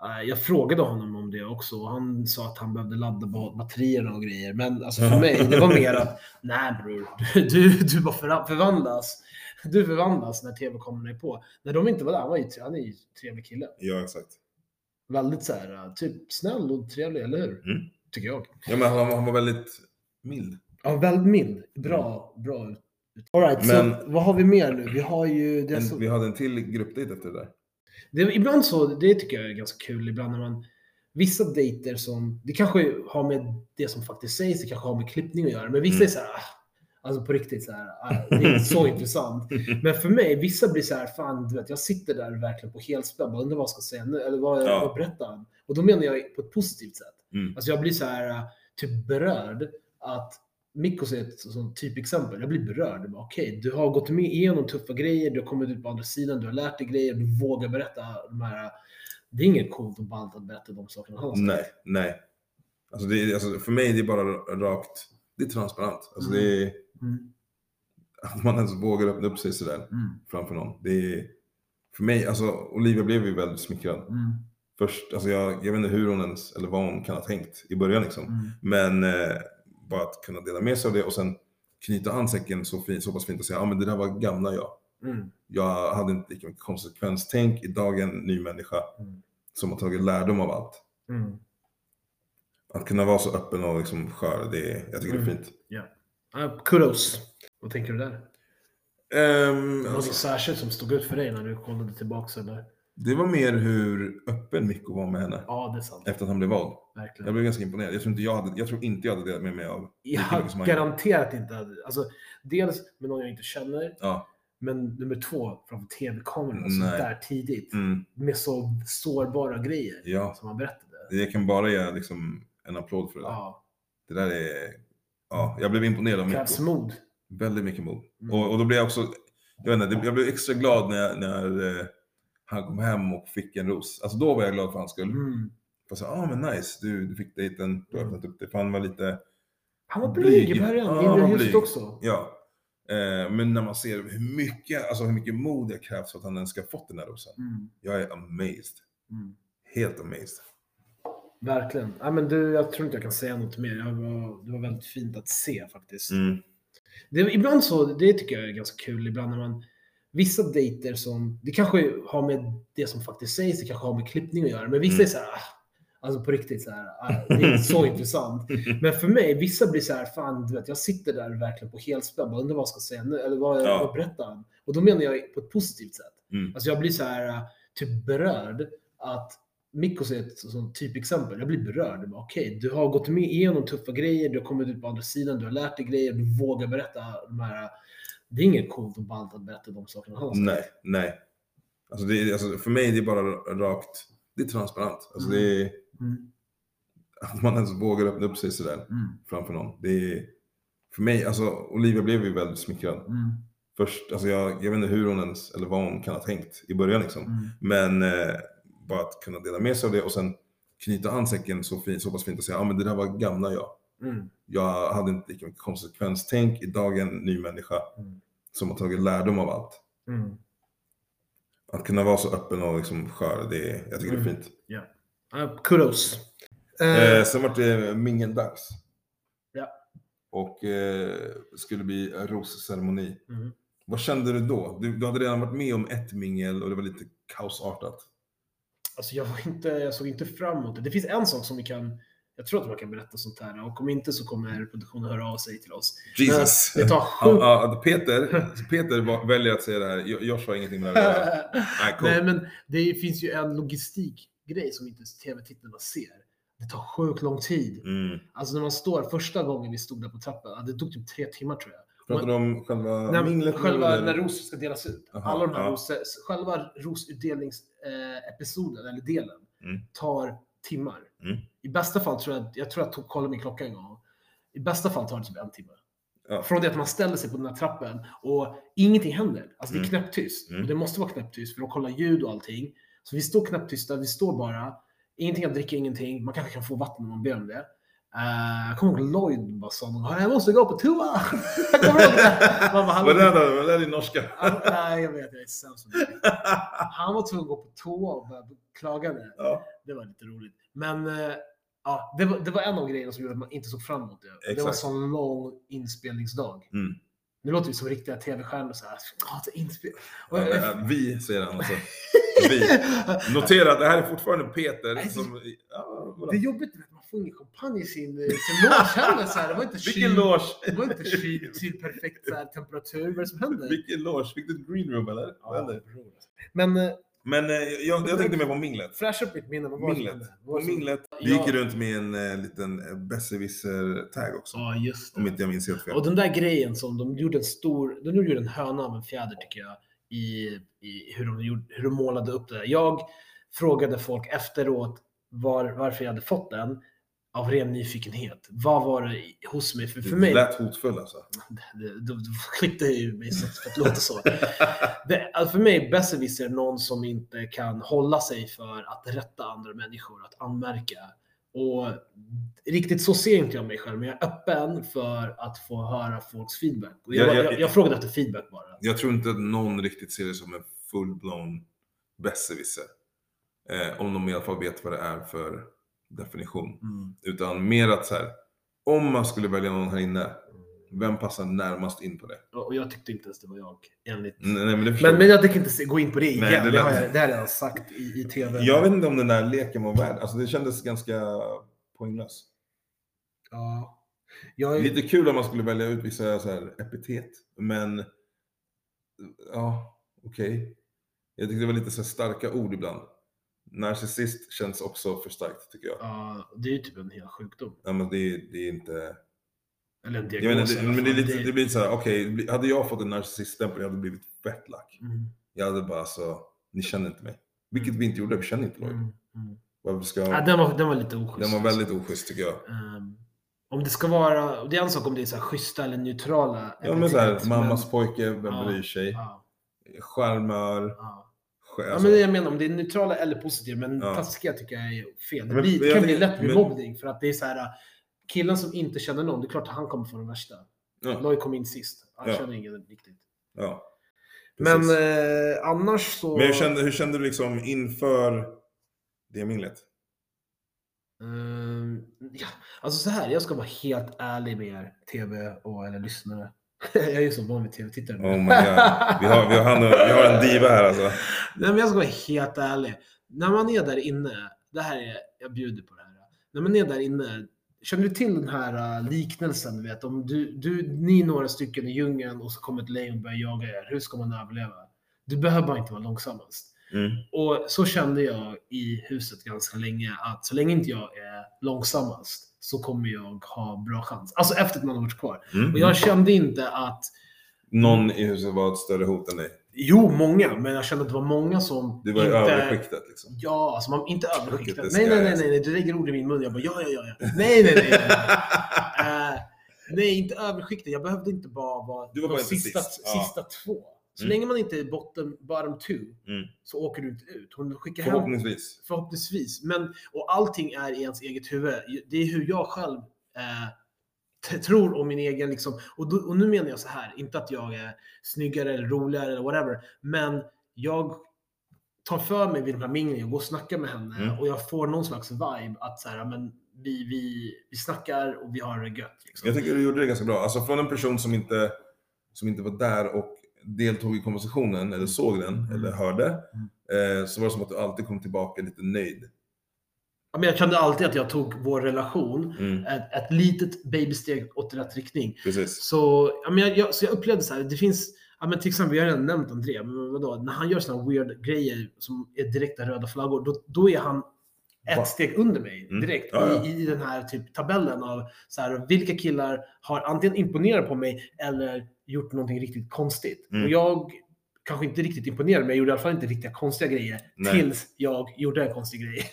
[SPEAKER 1] eh, Jag frågade honom om det också och han sa att han behövde ladda ba- batterierna och grejer. Men alltså för mig, det var mer att nej bror, du, du bara förvandlas. Du förvandlas när tv-kamerorna är på. När de inte var där, han, var ju, han är ju en trevlig kille.
[SPEAKER 2] Ja, exakt.
[SPEAKER 1] Väldigt så här, uh, typ snäll och trevlig, eller hur?
[SPEAKER 2] Mm.
[SPEAKER 1] Tycker jag.
[SPEAKER 2] Ja, men han, han var väldigt mild.
[SPEAKER 1] Ja, väldigt mild. Bra, bra. ut- Alright,
[SPEAKER 2] Men-
[SPEAKER 1] så vad har vi mer nu? Vi har ju... Det
[SPEAKER 2] En,
[SPEAKER 1] så,
[SPEAKER 2] vi hade en till gruppdejt efter det där.
[SPEAKER 1] det, ibland så, det tycker jag är ganska kul, ibland när man... Vissa dejter som, det kanske har med det som faktiskt sägs, det kanske har med klippning att göra, men vissa
[SPEAKER 2] Mm.
[SPEAKER 1] är så här, ah, alltså på riktigt så här, ah, det är så intressant. Men för mig, vissa blir så här, fan du vet, jag sitter där verkligen på helspänn, bara undrar vad jag ska säga nu, eller vad,
[SPEAKER 2] Ja.
[SPEAKER 1] vad berättar han? Och då menar jag på ett positivt sätt.
[SPEAKER 2] Mm.
[SPEAKER 1] Alltså jag blir så här äh, typ berörd att Mikos är ett sånt typexempel. Jag blir berörd. Okej, du har gått med igenom tuffa grejer, du har kommit ut på andra sidan, du har lärt dig grejer, du vågar berätta de här. äh, Det är inget coolt och ballt att berätta de sakerna han har.
[SPEAKER 2] Nej, nej. Alltså, det är, alltså för mig är det bara rakt, det är transparent. Alltså det är,
[SPEAKER 1] Mm.
[SPEAKER 2] att man ens vågar öppna upp sig sådär
[SPEAKER 1] Mm.
[SPEAKER 2] framför någon. Det är, för mig, alltså Olivia blev ju väldigt smickrad.
[SPEAKER 1] Mm.
[SPEAKER 2] Först, alltså jag, jag vet inte hur hon ens, eller vad hon kan ha tänkt i början liksom.
[SPEAKER 1] Mm.
[SPEAKER 2] Men eh, bara att kunna dela med sig av det och sen knyta an säcken så, fin, så pass fint och säga, ja men det där var gamla jag.
[SPEAKER 1] Mm.
[SPEAKER 2] Jag hade inte lika mycket konsekvenstänk, idag är en ny människa
[SPEAKER 1] Mm.
[SPEAKER 2] som har tagit lärdom av allt.
[SPEAKER 1] Mm.
[SPEAKER 2] Att kunna vara så öppen och liksom skör, det är, jag tycker det är
[SPEAKER 1] Mm.
[SPEAKER 2] fint.
[SPEAKER 1] Uh, kudos. Vad tänker du där?
[SPEAKER 2] Ehm,
[SPEAKER 1] Något
[SPEAKER 2] alltså,
[SPEAKER 1] särskilt som stod ut för dig när du kollade tillbaka eller?
[SPEAKER 2] det var mer hur öppen Mikko var med henne
[SPEAKER 1] Ja, det är sant.
[SPEAKER 2] efter att han blev vald. Jag
[SPEAKER 1] Verkligen.
[SPEAKER 2] blev ganska imponerad. Jag tror inte jag hade, jag, tror inte jag hade delat med mig av
[SPEAKER 1] Jag
[SPEAKER 2] gjorde.
[SPEAKER 1] garanterat inte hade, alltså dels med någon jag inte känner,
[SPEAKER 2] Ja.
[SPEAKER 1] Men nummer två, framför tv-kamerorna, så
[SPEAKER 2] Nej.
[SPEAKER 1] där tidigt.
[SPEAKER 2] Mm,
[SPEAKER 1] Med så sårbara grejer
[SPEAKER 2] ja.
[SPEAKER 1] som han berättade.
[SPEAKER 2] Jag kan bara ge liksom, en applåd för det där.
[SPEAKER 1] Ja,
[SPEAKER 2] Det där är... Ja, jag blev imponerad av Mikko.
[SPEAKER 1] krävs mod.
[SPEAKER 2] Väldigt mycket mod.
[SPEAKER 1] Mm.
[SPEAKER 2] Och, och då blev jag också... Jag, vet inte, jag blev extra glad när, när eh, han kom hem och fick en ros. Alltså då var jag glad för hans skull.
[SPEAKER 1] Mm.
[SPEAKER 2] Jag sa, ah men nice, du, du fick dejten, du har
[SPEAKER 1] Mm.
[SPEAKER 2] öppnat upp det. För han var lite...
[SPEAKER 1] Han var blyg i början,
[SPEAKER 2] Ja, han var blyg.
[SPEAKER 1] också.
[SPEAKER 2] Ja. Eh, men när man ser hur mycket, alltså hur mycket mod det krävs för att han ens ska ha fått den här rosen.
[SPEAKER 1] Mm.
[SPEAKER 2] Jag är amazed.
[SPEAKER 1] Mm.
[SPEAKER 2] Helt amazed.
[SPEAKER 1] Verkligen. Ja, men du, jag tror inte jag kan säga något mer. Jag var, det var väldigt fint att se faktiskt.
[SPEAKER 2] Mm.
[SPEAKER 1] Det, ibland så, det tycker jag är ganska kul, ibland när man Vissa dejter som, det kanske har med det som faktiskt sägs, det kanske har med klippning att göra, men vissa
[SPEAKER 2] Mm.
[SPEAKER 1] är så här, ah, alltså på riktigt så här, ah, det är inte så intressant. Men för mig, vissa blir så här, fan du vet, jag sitter där verkligen på helspänn, bara undrar vad jag ska säga nu, eller vad,
[SPEAKER 2] Ja.
[SPEAKER 1] vad berättar han? Och då menar jag på ett positivt sätt.
[SPEAKER 2] Mm.
[SPEAKER 1] Alltså jag blir så här, typ berörd att Mikos är ett sånt typexempel. Jag blir berörd. Okej, du har gått med igenom tuffa grejer, du har kommit ut på andra sidan, du har lärt dig grejer, du vågar berätta de här. Det är inget coolt och ballt att berätta de sakerna han.
[SPEAKER 2] Nej, nej. Alltså, det alltså för mig är det bara rakt, det är transparent. Alltså det är,
[SPEAKER 1] Mm.
[SPEAKER 2] att man ens vågar öppna upp sig sådär
[SPEAKER 1] Mm.
[SPEAKER 2] framför någon. Det är, för mig, alltså Olivia blev ju väldigt smickrad.
[SPEAKER 1] Mm.
[SPEAKER 2] Först, alltså jag, jag vet inte hur hon ens, eller vad hon kan ha tänkt i början liksom.
[SPEAKER 1] Mm.
[SPEAKER 2] Men eh, bara att kunna dela med sig av det och sen knyta an säcken så, fin, så pass fint och säga, ja men det där var gamla jag.
[SPEAKER 1] Mm.
[SPEAKER 2] Jag hade inte lika mycket konsekvenstänk, idag är en ny människa
[SPEAKER 1] Mm. som
[SPEAKER 2] har tagit lärdom av allt.
[SPEAKER 1] Mm.
[SPEAKER 2] Att kunna vara så öppen och liksom skör, det är, jag tycker det är
[SPEAKER 1] Mm.
[SPEAKER 2] fint.
[SPEAKER 1] Uh, kudos. Eh,
[SPEAKER 2] Eh, sen vart det mingeldags.
[SPEAKER 1] Ja.
[SPEAKER 2] Och eh, skulle bli rosceremoni.
[SPEAKER 1] mm.
[SPEAKER 2] Vad kände du då? Du, du hade redan varit med om ett mingel och det var lite kaosartat.
[SPEAKER 1] Alltså jag, var inte, jag såg inte fram emot det. Det finns en sak som vi kan Jag tror att man kan berätta sånt här och om inte så kommer produktionen höra av sig till oss.
[SPEAKER 2] Jesus.
[SPEAKER 1] Men det tar sjukt...
[SPEAKER 2] ja, Peter, Peter väljer att säga det här. Jo- Josh har ingenting med det här att göra. Nej, cool.
[SPEAKER 1] Nej, men det finns ju en logistikgrej som inte tv-tittarna ser. Det tar sjukt lång tid.
[SPEAKER 2] Mm.
[SPEAKER 1] Alltså när man står, första gången vi stod där på trappan, det tog typ tre timmar tror jag.
[SPEAKER 2] Pratar du om själva
[SPEAKER 1] När,
[SPEAKER 2] minglet?
[SPEAKER 1] själva
[SPEAKER 2] eller?
[SPEAKER 1] när rosor ska delas ut.
[SPEAKER 2] Aha,
[SPEAKER 1] Alla de här
[SPEAKER 2] ja.
[SPEAKER 1] rosor, själva rosutdelningsepisoden, eller delen,
[SPEAKER 2] Mm.
[SPEAKER 1] tar timmar.
[SPEAKER 2] Mm.
[SPEAKER 1] I bästa fall tror jag, jag tror jag tog, kollade min klocka en gång. I bästa fall tar det typ en timme.
[SPEAKER 2] Ja.
[SPEAKER 1] Från det att man ställer sig på den här trappen och ingenting händer. Alltså det är
[SPEAKER 2] Mm.
[SPEAKER 1] knäpptyst.
[SPEAKER 2] Mm.
[SPEAKER 1] Och det måste vara knäpptyst för de kollar ljud och allting. Så vi står knäpptysta, vi står bara. Ingenting att dricka, ingenting. Man kanske kan få vatten om man ber om det. Uh, jag kommer ihåg Lloyd bara sa någon gång, jag måste gå på toa. jag kommer ihåg det.
[SPEAKER 2] Vad är det i norska?
[SPEAKER 1] Han, nej, jag vet, jag är sämst. Han var tvungen att gå på toa och började klaga. Det.
[SPEAKER 2] Ja.
[SPEAKER 1] det var lite roligt. Men eh, ja, det, var, det var en av grejerna som gjorde att man inte såg fram emot det. Det var en
[SPEAKER 2] Exakt.
[SPEAKER 1] sån lång inspelningsdag.
[SPEAKER 2] Mm.
[SPEAKER 1] Nu låter vi som riktiga tv-stjärnor. Så här, inspel... Och,
[SPEAKER 2] Ja, men, vi, säger han alltså. Vi. Notera att det här är fortfarande Peter som... Ja,
[SPEAKER 1] det är jobbigt ingen champagne i sin, eh, sin loge heller. Så här. Det var inte
[SPEAKER 2] Vilken
[SPEAKER 1] kyl-
[SPEAKER 2] loge!
[SPEAKER 1] Det var inte kyl till perfekt så här, temperatur. Vad är det som händer?
[SPEAKER 2] Vilken loge? Fick du ett green room eller?
[SPEAKER 1] Ja. Men eh,
[SPEAKER 2] Men eh, jag, jag tänkte mer på minglet.
[SPEAKER 1] fräscha upp mitt minne.
[SPEAKER 2] Minglet. På minglet.
[SPEAKER 1] Ja.
[SPEAKER 2] gick runt med en eh, liten besserwisser-tag också.
[SPEAKER 1] Ja, just det.
[SPEAKER 2] Om inte jag minns helt fel.
[SPEAKER 1] Och den där grejen som de gjorde en stor, de gjorde en höna av en fjäder tycker jag. I, i hur, de gjorde, hur de målade upp det. där. Jag frågade folk efteråt var, varför jag hade fått den. Av ren nyfikenhet. Vad var det hos mig? För, för
[SPEAKER 2] Du
[SPEAKER 1] mig,
[SPEAKER 2] lät hotfull alltså.
[SPEAKER 1] det, det, det klippte ju mig så för att det låter så. Det, alltså för mig, besserwisser är någon som inte kan hålla sig för att rätta andra människor, att anmärka. Och riktigt så ser inte jag mig själv, men jag är öppen för att få höra folks feedback. Och jag,
[SPEAKER 2] Ja, ja,
[SPEAKER 1] jag, jag frågade efter feedback bara.
[SPEAKER 2] Jag tror inte att någon riktigt ser det som en full-blown besserwisser. Eh, om de i alla fall vet vad det är för definition.
[SPEAKER 1] Mm.
[SPEAKER 2] Utan mer att så här, om man skulle välja någon här inne, vem passar närmast in på det?
[SPEAKER 1] Och jag tyckte inte ens det var jag, enligt...
[SPEAKER 2] Nej, nej, men det
[SPEAKER 1] Men, men jag tänker inte gå in på det igen.
[SPEAKER 2] Nej, det
[SPEAKER 1] det, har jag, det har jag redan sagt i, i TV.
[SPEAKER 2] Jag vet inte om den där leken var värd. Alltså det kändes ganska poänglös.
[SPEAKER 1] Ja. Är...
[SPEAKER 2] Lite kul om man skulle välja ut vissa så här epitet. Men ja, okej. Jag tyckte det var lite så starka ord ibland. Narcissist känns också för starkt tycker jag.
[SPEAKER 1] Ja, det är ju typ en hel sjukdom.
[SPEAKER 2] Ja, men det, det är inte...
[SPEAKER 1] Eller en diagnos.
[SPEAKER 2] menar, det, men det, är lite, det blir så här, okej, hade jag fått en narcissiststämpel, jag hade blivit fett lack.
[SPEAKER 1] Mm,
[SPEAKER 2] Jag hade bara så, ni känner inte mig. Vilket vi inte gjorde, vi känner inte Lloyd.
[SPEAKER 1] mm, mm.
[SPEAKER 2] Varför ska...
[SPEAKER 1] Ja, den, var, den var lite oschysst.
[SPEAKER 2] Den var väldigt oschysst tycker jag.
[SPEAKER 1] Ehm, om det ska vara, det är en sak om det är så här schyssta eller neutrala.
[SPEAKER 2] Ja men såhär, mammas pojke, vem
[SPEAKER 1] Ja,
[SPEAKER 2] bryr sig?
[SPEAKER 1] Ja,
[SPEAKER 2] Charmör.
[SPEAKER 1] ja.
[SPEAKER 2] Sk-
[SPEAKER 1] ja,
[SPEAKER 2] Alltså,
[SPEAKER 1] men jag menar, om det är neutrala eller positiva, men
[SPEAKER 2] Ja.
[SPEAKER 1] taskiga tycker jag är fel. Det,
[SPEAKER 2] Men-
[SPEAKER 1] blir, det kan bli lätt bli
[SPEAKER 2] men-
[SPEAKER 1] mobbning för att det är så här killen som inte känner någon, det är klart att han kommer få den värsta.
[SPEAKER 2] ja,
[SPEAKER 1] Lloyd kom in sist. Han
[SPEAKER 2] Ja.
[SPEAKER 1] känner ingen riktigt.
[SPEAKER 2] ja.
[SPEAKER 1] Men eh, annars så...
[SPEAKER 2] Men hur kände, hur kände du liksom inför det minglet?
[SPEAKER 1] Ehm, ja, alltså så här, jag ska vara helt ärlig med er, TV och eller lyssnare. jag är ju så van vid TV-tittare.
[SPEAKER 2] Oh my god. Vi har, vi har, han, vi har en diva här alltså.
[SPEAKER 1] Nej, men jag ska vara helt ärlig. När man är där inne, det här är, jag bjuder på det här. När man är där inne, känner du till den här uh, liknelsen? Du vet, om du, du, ni är några stycken i djungeln och så kommer ett lejon och börjar jaga er. Hur ska man överleva? Du behöver bara inte vara långsammast.
[SPEAKER 2] Mm.
[SPEAKER 1] Och så kände jag i huset ganska länge att så länge inte jag är långsammast så kommer jag ha bra chans. Alltså efter att man har varit kvar.
[SPEAKER 2] Mm.
[SPEAKER 1] Och jag kände inte att,
[SPEAKER 2] Någon i huset var ett större hot än dig.
[SPEAKER 1] jo många, men jag kände att det var många som
[SPEAKER 2] Du var i
[SPEAKER 1] inte...
[SPEAKER 2] överskiktet liksom.
[SPEAKER 1] Ja, alltså man, inte
[SPEAKER 2] this
[SPEAKER 1] Nej, nej, nej, nej, du lägger ord i min mun. Jag bara ja, ja, ja. ja. Nej, nej, nej. nej, nej. Eh, nej, inte överskiktat. Jag behövde inte bara vara
[SPEAKER 2] var
[SPEAKER 1] de sista,
[SPEAKER 2] sist. Ja.
[SPEAKER 1] sista två. Så
[SPEAKER 2] Mm.
[SPEAKER 1] länge man inte är botten, bottom two
[SPEAKER 2] Mm.
[SPEAKER 1] så åker du inte ut. Hon skickar hem
[SPEAKER 2] Förhoppningsvis.
[SPEAKER 1] Förhoppningsvis. Men, och allting är i ens eget huvud. Det är hur jag själv eh, tror om min egen... Liksom, och, då, och nu menar jag så här, inte att jag är snyggare eller roligare eller whatever. Men jag tar för mig vid de här minglen och går och snackar med henne
[SPEAKER 2] Mm.
[SPEAKER 1] och jag får någon slags vibe att så här, men vi, vi, vi snackar och vi har det gött. Liksom.
[SPEAKER 2] Jag tycker du gjorde det ganska bra. Alltså från en person som inte, som inte var där och deltog i konversationen, eller såg den,
[SPEAKER 1] Mm.
[SPEAKER 2] eller hörde,
[SPEAKER 1] Mm.
[SPEAKER 2] eh, så var det som att du alltid kom tillbaka lite nöjd.
[SPEAKER 1] Ja, men jag kände alltid att jag tog vår relation
[SPEAKER 2] Mm,
[SPEAKER 1] ett, ett litet babysteg åt rätt riktning.
[SPEAKER 2] precis.
[SPEAKER 1] Så, ja, men jag, jag, så jag upplevde så här, det finns, ja, men till exempel, vi har redan nämnt André, men vadå, när han gör såna weird grejer som är direkta röda flaggor, då, då är han ett steg under mig
[SPEAKER 2] Mm.
[SPEAKER 1] direkt
[SPEAKER 2] Ja, ja.
[SPEAKER 1] I, i den här typ tabellen av så här, vilka killar har antingen imponerat på mig eller gjort någonting riktigt konstigt.
[SPEAKER 2] Mm.
[SPEAKER 1] Och jag kanske inte riktigt imponerade, men jag gjorde i alla fall inte riktiga konstiga grejer
[SPEAKER 2] Nej.
[SPEAKER 1] tills jag gjorde en konstig grej.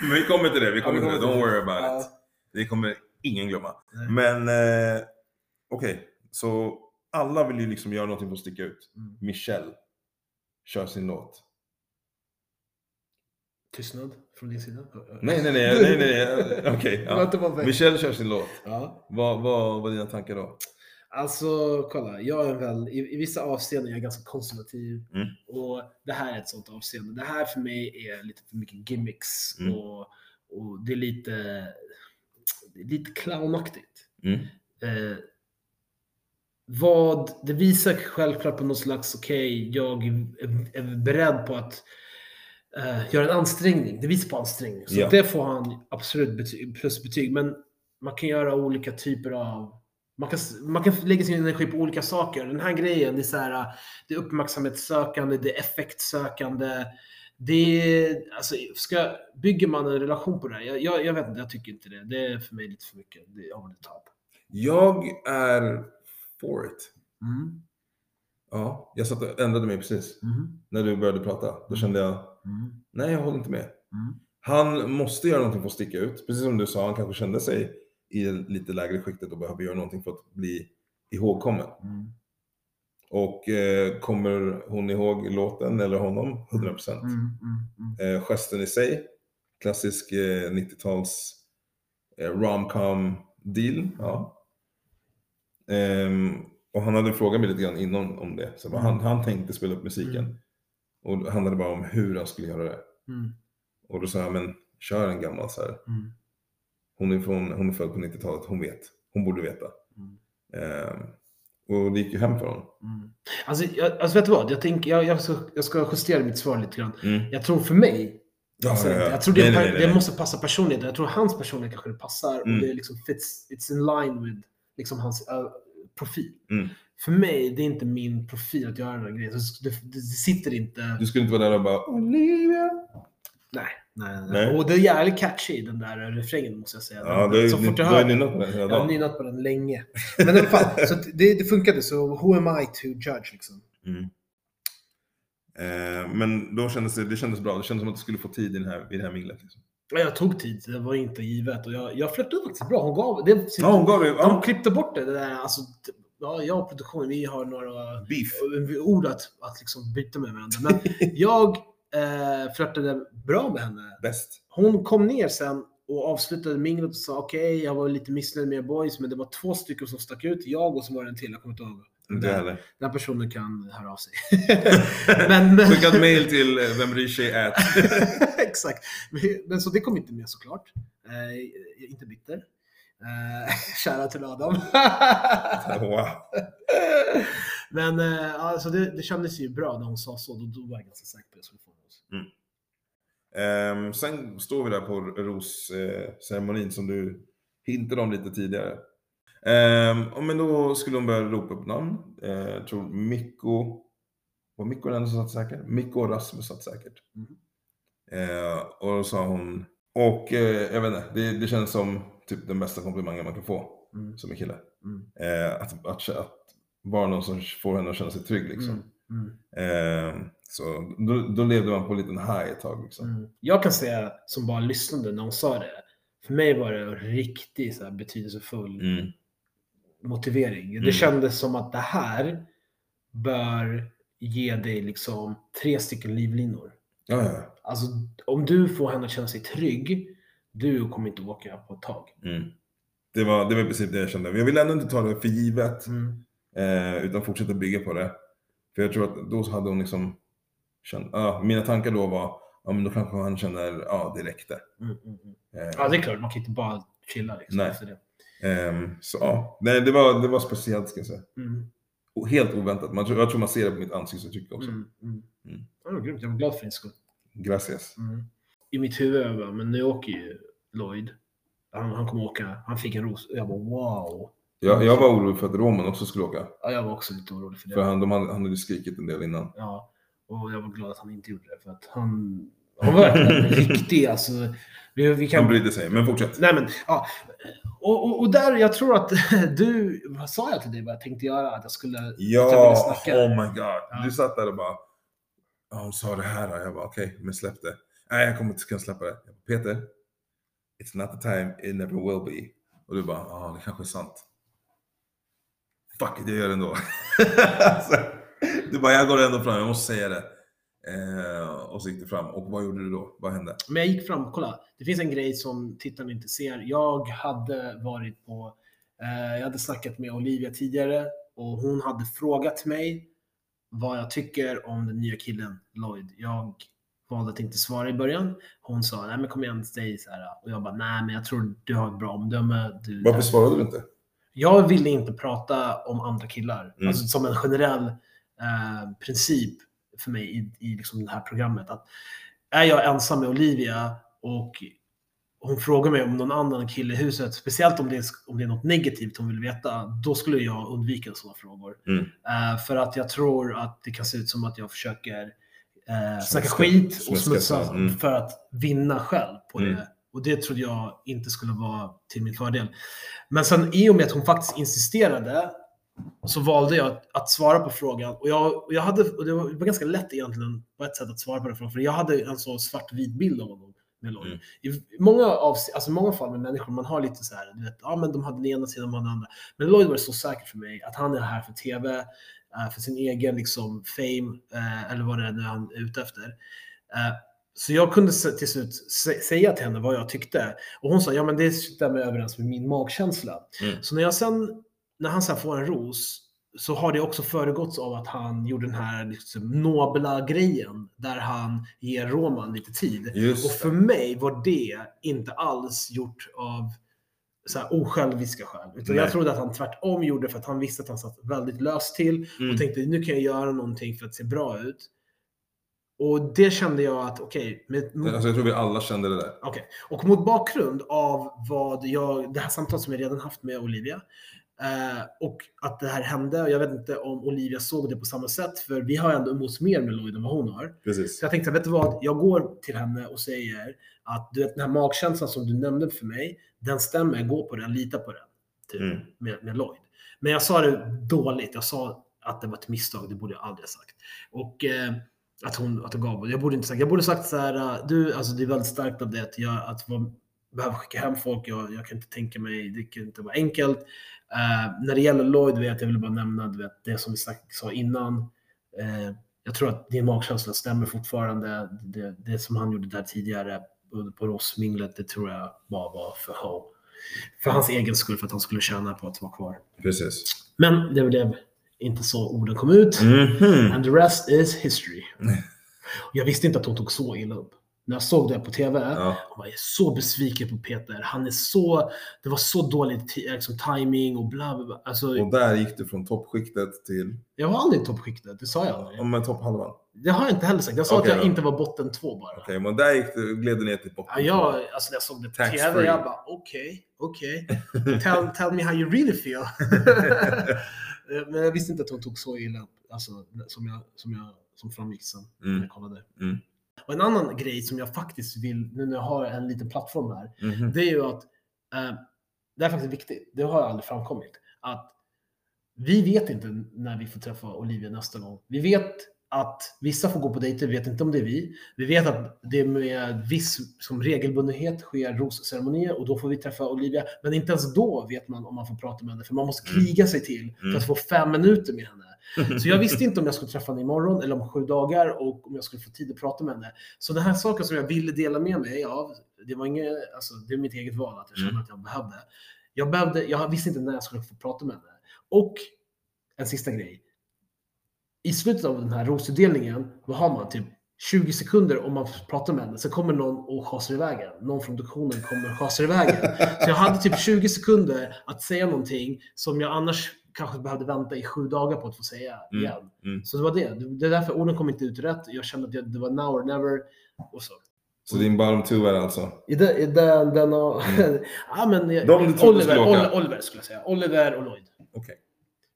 [SPEAKER 2] Men vi kommer till det, vi kommer
[SPEAKER 1] Ja,
[SPEAKER 2] till det. Don't worry about
[SPEAKER 1] Ja.
[SPEAKER 2] it. Det kommer ingen glömma.
[SPEAKER 1] Nej.
[SPEAKER 2] Men eh, okej, så alla vill ju liksom göra någonting för att sticka ut.
[SPEAKER 1] Mm.
[SPEAKER 2] Michelle kör sin låt.
[SPEAKER 1] Tystnad från din sida?
[SPEAKER 2] Nej, nej, nej, nej, nej, nej. okej. Ja. Michelle kör sin låt.
[SPEAKER 1] Ja.
[SPEAKER 2] Vad, vad var dina tankar då?
[SPEAKER 1] Alltså, kolla. Jag är väl, i, i vissa avseenden är jag ganska konservativ.
[SPEAKER 2] Mm.
[SPEAKER 1] Och det här är ett sånt avseende. Det här för mig är lite för mycket gimmicks.
[SPEAKER 2] Mm.
[SPEAKER 1] Och, och det är lite, det är lite clownaktigt.
[SPEAKER 2] Mm.
[SPEAKER 1] Eh, vad, det visar självklart på någon slags, okej, jag är, är beredd på att eh, göra en ansträngning. Det visar på ansträngning. Så
[SPEAKER 2] Ja.
[SPEAKER 1] det får han absolut betyg, plusbetyg. Men man kan göra olika typer av man kan, man kan lägga sin energi på olika saker. Den här grejen, det är, så här, det är uppmärksamhetssökande, det är effektsökande. Det är, alltså, ska, bygger man en relation på det här? Jag, jag, jag vet inte, jag tycker inte det. Det är för mig lite för mycket. Det är over the top.
[SPEAKER 2] Jag är for it.
[SPEAKER 1] Mm.
[SPEAKER 2] Ja, jag satt och ändrade mig precis.
[SPEAKER 1] Mm.
[SPEAKER 2] När du började prata. Då kände jag,
[SPEAKER 1] Mm.
[SPEAKER 2] nej jag håller inte med.
[SPEAKER 1] Mm.
[SPEAKER 2] Han måste göra någonting för att sticka ut. Precis som du sa, han kanske kände sig i det lite lägre skiktet och behöver göra någonting för att bli ihågkommen.
[SPEAKER 1] Mm.
[SPEAKER 2] Och eh, kommer hon ihåg låten eller honom? 100%.
[SPEAKER 1] Mm. Mm. Mm.
[SPEAKER 2] Eh, gesten i sig, klassisk eh, 90-tals eh, romcom deal. Ja. Ehm, och han hade frågat mig lite grann innan om det. Så bara, han, han tänkte spela upp musiken.
[SPEAKER 1] Mm.
[SPEAKER 2] Och det handlade bara om hur han skulle göra det.
[SPEAKER 1] Mm.
[SPEAKER 2] Och då sa jag, men kör en gammal så här.
[SPEAKER 1] Mm.
[SPEAKER 2] Hon är, från, hon är född på 90-talet, hon vet. Hon borde veta.
[SPEAKER 1] Mm.
[SPEAKER 2] Ehm, och det gick ju hem för honom.
[SPEAKER 1] Mm. Alltså, jag, alltså vet du vad? Jag, tänker, jag, jag, ska, jag ska justera mitt svar lite grann.
[SPEAKER 2] Mm.
[SPEAKER 1] Jag tror för mig,
[SPEAKER 2] Ja,
[SPEAKER 1] alltså,
[SPEAKER 2] ja, ja.
[SPEAKER 1] jag tror det,
[SPEAKER 2] Nej, nej, nej,
[SPEAKER 1] det måste passa personligheten. Jag tror hans personlighet kanske det passar
[SPEAKER 2] Mm.
[SPEAKER 1] och det liksom fits, it's in line with liksom hans äh, profil. För mig, det är inte min profil att göra den grejen. Det, det, det sitter inte...
[SPEAKER 2] Du skulle inte vara där och bara Olivia.
[SPEAKER 1] Nej, nej, nej.
[SPEAKER 2] Nej.
[SPEAKER 1] Och det är jävligt catchy, den där refrängen måste jag säga.
[SPEAKER 2] Ja, ju
[SPEAKER 1] så fort jag hör
[SPEAKER 2] den
[SPEAKER 1] jag har nynat på den länge. Men fall, så det, det funkade. Så who am I to judge liksom?
[SPEAKER 2] Mm. Eh, men då kändes det, det kändes bra. Det kändes som att du skulle få tid i, den här, i det här minglet. Liksom.
[SPEAKER 1] Ja, Jag tog tid, det var inte givet. Och jag, jag flörtade faktiskt bra. Hon gav... Det,
[SPEAKER 2] Ja, hon gav dig
[SPEAKER 1] De
[SPEAKER 2] ja,
[SPEAKER 1] klippte bort det, det där. Alltså, ja, jag och produktionen, vi har några
[SPEAKER 2] beef.
[SPEAKER 1] ord att, att liksom byta med varandra. Men jag eh, flörtade bra med henne.
[SPEAKER 2] Bäst.
[SPEAKER 1] Hon kom ner sen och avslutade minglet och sa okej, jag var lite missnöjd med er boys, men det var två stycken som stack ut. Jag och så var det en till, jag kommer inte ihåg.
[SPEAKER 2] Inte
[SPEAKER 1] Den-. Den personen kan höra av sig. men, men,
[SPEAKER 2] Skicka ett mail till eh, vem bryr sig.
[SPEAKER 1] Exakt. Men, så det kom inte med såklart. Eh, inte bitter. Eh, Kära till Adam.
[SPEAKER 2] wow.
[SPEAKER 1] men eh, alltså det, det kändes ju bra när hon sa så. Då, då var jag ganska säker på att jag skulle få hos.
[SPEAKER 2] Ehm, sen står vi där på rosceremonin som du hintade om lite tidigare. Um, men då skulle hon börja ropa upp namn. Uh, jag tror Mikko, var Mikko den som satt säkert? Mikko och Rasmus satt säkert.
[SPEAKER 1] Mhm.
[SPEAKER 2] Eh, och då sa hon, och eh, jag vet inte, det, det känns som typ den bästa komplimangen man kan få
[SPEAKER 1] Mm.
[SPEAKER 2] som en kille.
[SPEAKER 1] Mm.
[SPEAKER 2] Eh, att, att, att vara någon som får henne att känna sig trygg liksom.
[SPEAKER 1] Mm. Mm.
[SPEAKER 2] Eh, så då, då levde man på en liten high ett tag liksom.
[SPEAKER 1] Jag kan säga som bara lyssnade när hon sa det. För mig var det en riktigt så här, betydelsefull motivering. Det kändes som att det här bör ge dig liksom tre stycken livlinor.
[SPEAKER 2] Ja, ja.
[SPEAKER 1] Alltså om du får henne att känna sig trygg, du kommer inte åka på ett tag.
[SPEAKER 2] Mm. Det, var, det var i princip det jag kände. Men jag vill ändå inte ta det för givet.
[SPEAKER 1] Mm.
[SPEAKER 2] Eh, utan fortsätta bygga på det. För jag tror att då hade hon liksom känt, ja, mina tankar då var, ja men då kanske han känner, ja det räckte.
[SPEAKER 1] Mm, mm, mm.
[SPEAKER 2] Eh,
[SPEAKER 1] Ja, det är klart. Man kan inte bara chilla liksom,
[SPEAKER 2] Nej.
[SPEAKER 1] efter det.
[SPEAKER 2] ehm, så ja, nej, det var, det var speciellt ska jag säga.
[SPEAKER 1] Mm,
[SPEAKER 2] Och helt oväntat. Man, tror- jag tror man ser det på mitt ansiktsuttryck också.
[SPEAKER 1] mm, mm.
[SPEAKER 2] Mm.
[SPEAKER 1] Ja, grymt. Jag var glad för din skull.
[SPEAKER 2] Gracias.
[SPEAKER 1] Mm. I mitt huvud, jag bara, men nu åker ju Lloyd. Han, han kommer åka. Han fick en ros. Jag bara wow.
[SPEAKER 2] Jag, jag var orolig för att Roman också skulle åka.
[SPEAKER 1] Ja, jag var också lite orolig för det.
[SPEAKER 2] För han, de hade, han hade ju skrikit en del innan.
[SPEAKER 1] Ja, och jag var glad att han inte gjorde det. För att han, han var verkligen riktig. Alltså, vi, vi kan...
[SPEAKER 2] Han brydde sig, men fortsätt.
[SPEAKER 1] Nej men, ja. Och, och, och där, jag tror att du, vad sa jag till dig vad jag tänkte göra? Att jag skulle, jag
[SPEAKER 2] Ja,
[SPEAKER 1] snacka.
[SPEAKER 2] oh my god.
[SPEAKER 1] Ja.
[SPEAKER 2] Du satt där och bara, ja hon sa det här. Jag bara, okej, men släpp det. Nej, jag kommer inte kunna släppa det. Peter, it's not the time, it never will be. Och du bara, ja det kanske är sant. Fuck it, jag gör det ändå. Alltså, du bara, jag går ändå fram, jag måste säga det. Eh, och så gick du fram. Och vad gjorde du då? Vad hände?
[SPEAKER 1] Men jag gick fram, kolla. Det finns en grej som tittarna inte ser. Jag hade varit på, eh, jag hade snackat med Olivia tidigare och hon hade frågat mig vad jag tycker om den nya killen Lloyd. Jag valde att inte svara i början. Hon sa, nej men kom igen, säg så här. Och jag bara, nej men jag tror du har ett bra omdöme. Du,
[SPEAKER 2] Varför svarade du inte?
[SPEAKER 1] Jag ville inte prata om andra killar.
[SPEAKER 2] Mm.
[SPEAKER 1] Alltså som en generell eh, princip för mig i, i liksom det här programmet. Att är jag ensam med Olivia och hon frågar mig om någon annan kille i huset, speciellt om det, är, om det är något negativt hon vill veta, då skulle jag undvika sådana frågor.
[SPEAKER 2] Mm.
[SPEAKER 1] Eh, för att jag tror att det kan se ut som att jag försöker eh, snacka skit och smutsa
[SPEAKER 2] mm.
[SPEAKER 1] för att vinna själv på
[SPEAKER 2] Mm.
[SPEAKER 1] det. Och det trodde jag inte skulle vara till min fördel. Men sen i och med att hon faktiskt insisterade så valde jag att, att svara på frågan. Och, jag, och, jag hade, och det, var, det var ganska lätt egentligen på ett sätt att svara på den frågan. För jag hade en så svartvit bild av honom. Med.
[SPEAKER 2] Mm.
[SPEAKER 1] I många, av, alltså många fall med människor, man har lite så här, du vet, ja men de hade den ena sidan, de hade den andra. Men Lloyd var så säker för mig att han är här för TV, eh, för sin egen liksom fame, eh, eller vad det är nu han är ute efter. Eh, Så jag kunde till slut sä- säga till henne vad jag tyckte. Och hon sa, ja men det stämmer överens med min magkänsla.
[SPEAKER 2] Mm.
[SPEAKER 1] Så när jag sen, när han sen får en ros, så har det också föregåtts av att han gjorde den här liksom, nobla grejen där han ger Roman lite tid.
[SPEAKER 2] Just
[SPEAKER 1] Och för mig var det inte alls gjort av så här osjälviska skäl. Utan
[SPEAKER 2] Nej.
[SPEAKER 1] jag trodde att han tvärtom gjorde för att han visste att han satt väldigt löst till
[SPEAKER 2] Mm.
[SPEAKER 1] och tänkte nu kan jag göra någonting för att se bra ut. Och det kände jag att okej, med,
[SPEAKER 2] Alltså, jag tror vi alla kände det där.
[SPEAKER 1] Okej. Och mot bakgrund av vad jag, det här samtalet som jag redan haft med Olivia och att det här hände. och Jag vet inte om Olivia såg det på samma sätt, för vi har ändå umgåtts mer med Lloyd än vad hon har.
[SPEAKER 2] Precis.
[SPEAKER 1] Så jag tänkte, vet du vad? Jag går till henne och säger att du vet, den här magkänslan som du nämnde för mig, den stämmer. Gå på den, lita på den. Typ,
[SPEAKER 2] Mm.
[SPEAKER 1] med, med Lloyd. Men jag sa det dåligt. Jag sa att det var ett misstag. Det borde jag aldrig ha sagt. Och eh, att hon, att hon gav. Jag borde inte sagt. Jag borde sagt så här. eh, Du, alltså det är väldigt starkt av dig att jag att vara, behöva skicka hem folk. Jag, jag kan inte tänka mig. Det kan inte vara enkelt. Eh, när det gäller Lloyd vet jag vill bara nämna vet, det som vi sagt, sa innan. Eh, jag tror att din magkänsla stämmer fortfarande. Det, det som han gjorde där tidigare på- Rossminglet, det tror jag bara var för ho. För hans egen skull, för att han skulle tjäna på att vara kvar.
[SPEAKER 2] Precis.
[SPEAKER 1] Men det blev inte så orden kom ut.
[SPEAKER 2] Mhm.
[SPEAKER 1] And the rest is history.
[SPEAKER 2] Mm.
[SPEAKER 1] Jag visste inte att hon tog så illa upp. När jag såg det på TV,
[SPEAKER 2] Ja.
[SPEAKER 1] jag var så besviken på Peter. Han är så, det var så dålig liksom, timing och bla bla bla. Alltså,
[SPEAKER 2] Och där gick du från toppskiktet till
[SPEAKER 1] jag var aldrig i toppskiktet, det sa jag aldrig.
[SPEAKER 2] ja, men topphalvan.
[SPEAKER 1] Det har jag inte heller sagt. Jag sa
[SPEAKER 2] Okej
[SPEAKER 1] att jag
[SPEAKER 2] då.
[SPEAKER 1] inte var botten två bara.
[SPEAKER 2] Okej, men där gick du, gled du ner till botten.
[SPEAKER 1] Ja, jag, alltså när jag såg det på
[SPEAKER 2] Tax
[SPEAKER 1] TV,
[SPEAKER 2] free.
[SPEAKER 1] jag bara okej, okej. Tell, tell me how you really feel. Men jag visste inte att hon tog så illa alltså, som, jag, som, jag, som framgick sen när
[SPEAKER 2] Mm.
[SPEAKER 1] jag kollade.
[SPEAKER 2] Mm.
[SPEAKER 1] Och en annan grej som jag faktiskt vill, nu när jag har en liten plattform här,
[SPEAKER 2] Mhm.
[SPEAKER 1] det är ju att, eh, det är faktiskt viktigt, det har aldrig framkommit, att vi vet inte när vi får träffa Olivia nästa gång. Vi vet att vissa får gå på dejter, vi vet inte om det är vi. Vi vet att det med viss som regelbundenhet sker rosceremonier och då får vi träffa Olivia. Men inte ens då vet man om man får prata med henne, för man måste
[SPEAKER 2] Mm.
[SPEAKER 1] kriga sig till för
[SPEAKER 2] Mm.
[SPEAKER 1] att få fem minuter med henne. Så jag visste inte om jag skulle träffa henne imorgon eller om sju dagar och om jag skulle få tid att prata med henne. Så den här saken som jag ville dela med mig av, det var inget, alltså det är mitt eget val att jag kände
[SPEAKER 2] Mm.
[SPEAKER 1] att jag behövde. Jag behövde, jag visste inte när jag skulle få prata med henne. Och en sista grej. I slutet av den här rosutdelningen, då har man typ 20 sekunder om man pratar med henne. Så kommer någon och schasar iväg en. Någon från produktionen kommer och schasar iväg en. Så jag hade typ 20 sekunder att säga någonting som jag annars kanske behövde vänta i sju dagar på att få säga
[SPEAKER 2] Mm.
[SPEAKER 1] igen.
[SPEAKER 2] Mm.
[SPEAKER 1] Så det var det. Det är därför orden kom inte ut rätt. Jag kände att jag- det var now or never. Och så.
[SPEAKER 2] Så din bottom two är alltså?
[SPEAKER 1] I den, i den, den har... ja, men,
[SPEAKER 2] Mm. De du
[SPEAKER 1] Oliver,
[SPEAKER 2] skulle åka?
[SPEAKER 1] Oliver, Oliver skulle jag säga. Oliver och Lloyd.
[SPEAKER 2] Okej.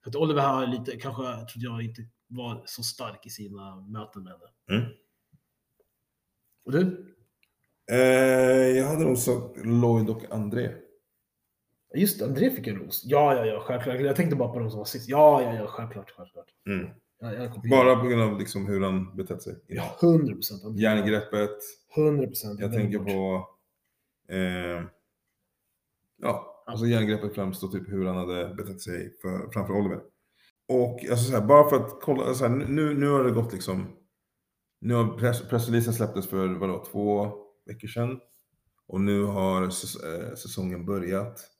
[SPEAKER 1] För att Oliver har lite, kanske trodde jag inte var så stark i sina möten med henne.
[SPEAKER 2] Mm.
[SPEAKER 1] Och du?
[SPEAKER 2] Eh, jag hade nog sagt Lloyd och André.
[SPEAKER 1] Just André fick en ros. Ja, ja, ja, självklart. Jag tänkte bara på de som var sist. Ja, ja, ja, självklart, självklart.
[SPEAKER 2] Mm. Bara på grund av liksom hur han betett sig.
[SPEAKER 1] Ja, 100 procent.
[SPEAKER 2] Järngreppet.
[SPEAKER 1] 100 procent.
[SPEAKER 2] Jag tänker på... Eh, ja, alltså järngreppet främst och typ hur han hade betett sig för, framför Oliver. Och alltså så här, bara för att kolla, så här, nu, nu har det gått liksom... Nu har press, pressreleasen släpptes för vadå, två veckor sedan. Och nu har eh, säsongen börjat.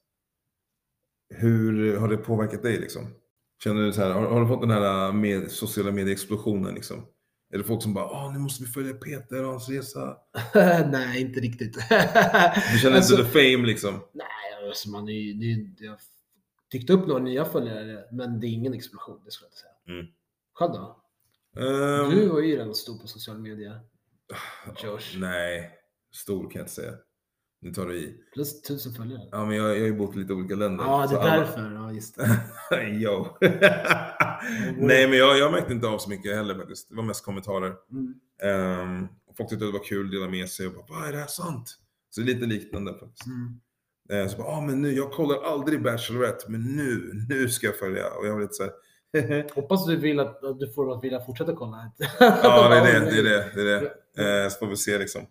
[SPEAKER 2] Hur har det påverkat dig liksom? Känner du så här, har, har du fått den här med, sociala medie-explosionen liksom? Är det folk som bara Åh, nu måste vi följa Peter och hans resa?
[SPEAKER 1] Nej, inte riktigt.
[SPEAKER 2] Du känner
[SPEAKER 1] Alltså-
[SPEAKER 2] inte the fame liksom?
[SPEAKER 1] Nej, alltså man är ju... Det, jag tyckte upp några nya följare, men det är ingen explosion, det skulle jag inte säga.
[SPEAKER 2] Mm.
[SPEAKER 1] Själv då?
[SPEAKER 2] Ehm,
[SPEAKER 1] Du var ju redan stor på sociala medier. Josh.
[SPEAKER 2] Nej, stor kan jag inte säga. Nu tar du i.
[SPEAKER 1] Plus tusen följare.
[SPEAKER 2] Ja, men jag, jag har ju bott i lite olika länder.
[SPEAKER 1] Ja, det
[SPEAKER 2] så
[SPEAKER 1] är
[SPEAKER 2] alla-
[SPEAKER 1] därför. Ja, just det.
[SPEAKER 2] Yo. Nej, men jag, jag märkte inte av så mycket heller faktiskt. Det var mest kommentarer.
[SPEAKER 1] Mm.
[SPEAKER 2] Um, folk tyckte det var kul, dela med sig och bara, är det här sant? Så det är lite liknande faktiskt.
[SPEAKER 1] Mm.
[SPEAKER 2] Eh, så bara, ah, men nu, jag kollar aldrig Bachelorette, men nu, nu ska jag följa. Och jag var lite såhär,
[SPEAKER 1] Hoppas du vill att, att du får att vilja fortsätta kolla.
[SPEAKER 2] ja det är det, det är det. det, är det. Eh, så får vi se liksom.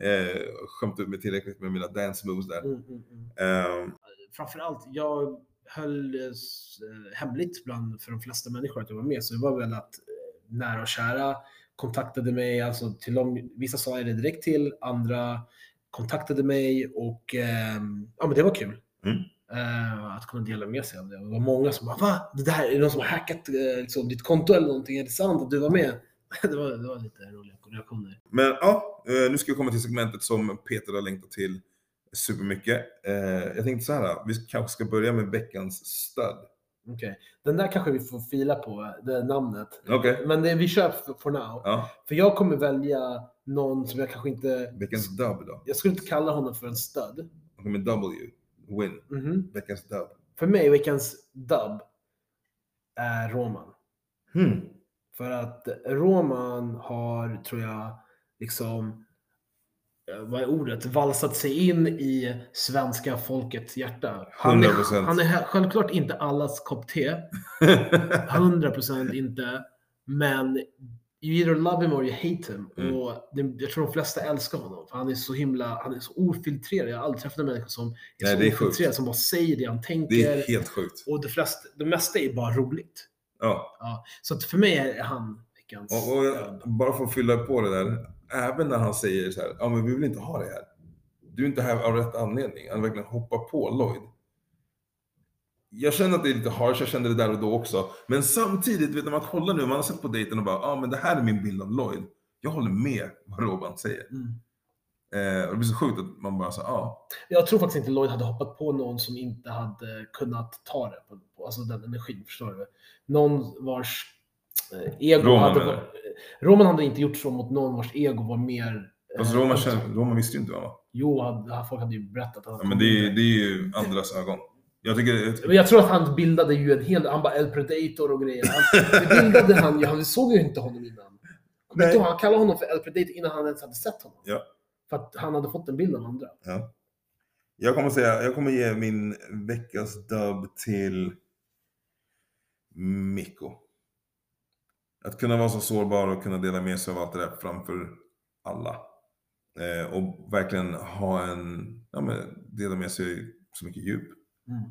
[SPEAKER 2] Eh, skämt ut mig tillräckligt med mina dance moves där.
[SPEAKER 1] Mm, mm, mm.
[SPEAKER 2] Ehm,
[SPEAKER 1] Framförallt, jag höll eh, eh, hemligt bland, för de flesta människor att jag var med. Så det var väl att eh, nära och kära kontaktade mig. Alltså till dem, vissa sa jag det direkt till, andra kontaktade mig och ehm, ja, men det var kul.
[SPEAKER 2] Mm.
[SPEAKER 1] Eh, att kunna dela med sig av det. Det var många som bara Va? Det där, är det någon som har hackat eh, liksom, ditt konto eller någonting? Är det sant att du var med? det, var, det var lite roliga reaktioner.
[SPEAKER 2] Men ja, eh, nu ska vi komma till segmentet som Peter har längtat till supermycket. Eh, jag tänkte så här, vi kanske ska börja med veckans stöd.
[SPEAKER 1] Okej. Den där kanske vi får fila på, det namnet.
[SPEAKER 2] Okej.
[SPEAKER 1] Men det, vi kör for, now.
[SPEAKER 2] Ja,
[SPEAKER 1] För jag kommer välja någon som jag kanske inte...
[SPEAKER 2] veckans dub då.
[SPEAKER 1] Jag skulle inte kalla honom för en stöd.
[SPEAKER 2] Okej, med W. Win.
[SPEAKER 1] Mhm.
[SPEAKER 2] Veckans dub.
[SPEAKER 1] För mig, veckans dub är Roman.
[SPEAKER 2] Hmm.
[SPEAKER 1] För att Roman har, tror jag, liksom, eh, vad är ordet, valsat sig in i svenska folkets hjärta. Han är,
[SPEAKER 2] 100%.
[SPEAKER 1] han är självklart inte allas kopp te. 100% inte. Men you either love him or you hate him.
[SPEAKER 2] Mm.
[SPEAKER 1] Och det, jag tror de flesta älskar honom. För han är så himla, han är så ofiltrerad. Jag har aldrig träffat en människa som är
[SPEAKER 2] Nej,
[SPEAKER 1] så
[SPEAKER 2] är sjukt.
[SPEAKER 1] ofiltrerad, som bara säger det han tänker.
[SPEAKER 2] det är helt sjukt.
[SPEAKER 1] Och det, flesta, det mesta är bara roligt.
[SPEAKER 2] Ja.
[SPEAKER 1] Ja, så att för mig är han veckans
[SPEAKER 2] Och, och bara för att fylla på det där. Även när han säger så här, ja men vi vill inte ha det här. Du är inte här av rätt anledning. Han verkligen hoppar på Lloyd. Jag känner att det är lite harsh, jag kände det där och då också. Men samtidigt, vet, när man kollar nu, man har sett på dejten och bara, ja men det här är min bild av Lloyd. Jag håller med vad Robban säger.
[SPEAKER 1] Mm.
[SPEAKER 2] Eh, och det blir så sjukt att man bara så ja.
[SPEAKER 1] Jag tror faktiskt inte Lloyd hade hoppat på någon som inte hade kunnat ta det. På, på, alltså den energin, förstår du? Någon vars eh, ego
[SPEAKER 2] Roman
[SPEAKER 1] hade... varit- Roman hade inte gjort så mot någon vars ego var mer...
[SPEAKER 2] Fast
[SPEAKER 1] eh,
[SPEAKER 2] Roman, känner, Roman visste ju inte vad han var.
[SPEAKER 1] Jo, hade, folk hade ju berättat att
[SPEAKER 2] Ja, men det är, det är ju andras ögon. Jag tycker,
[SPEAKER 1] Men jag tror att han bildade ju en hel Han bara El Predator och grejer. Han, bildade han ju. Han såg ju inte honom innan. Kommer ihåg, Han kallade honom för El Predator innan han ens hade sett honom.
[SPEAKER 2] Ja.
[SPEAKER 1] För att han hade fått en bild av andra.
[SPEAKER 2] Ja. Jag kommer säga, jag kommer ge min veckas dub till Mikko. Att kunna vara så sårbar och kunna dela med sig av allt det där framför alla. Eh, och verkligen ha en, ja men dela med sig så mycket djup.
[SPEAKER 1] Mm.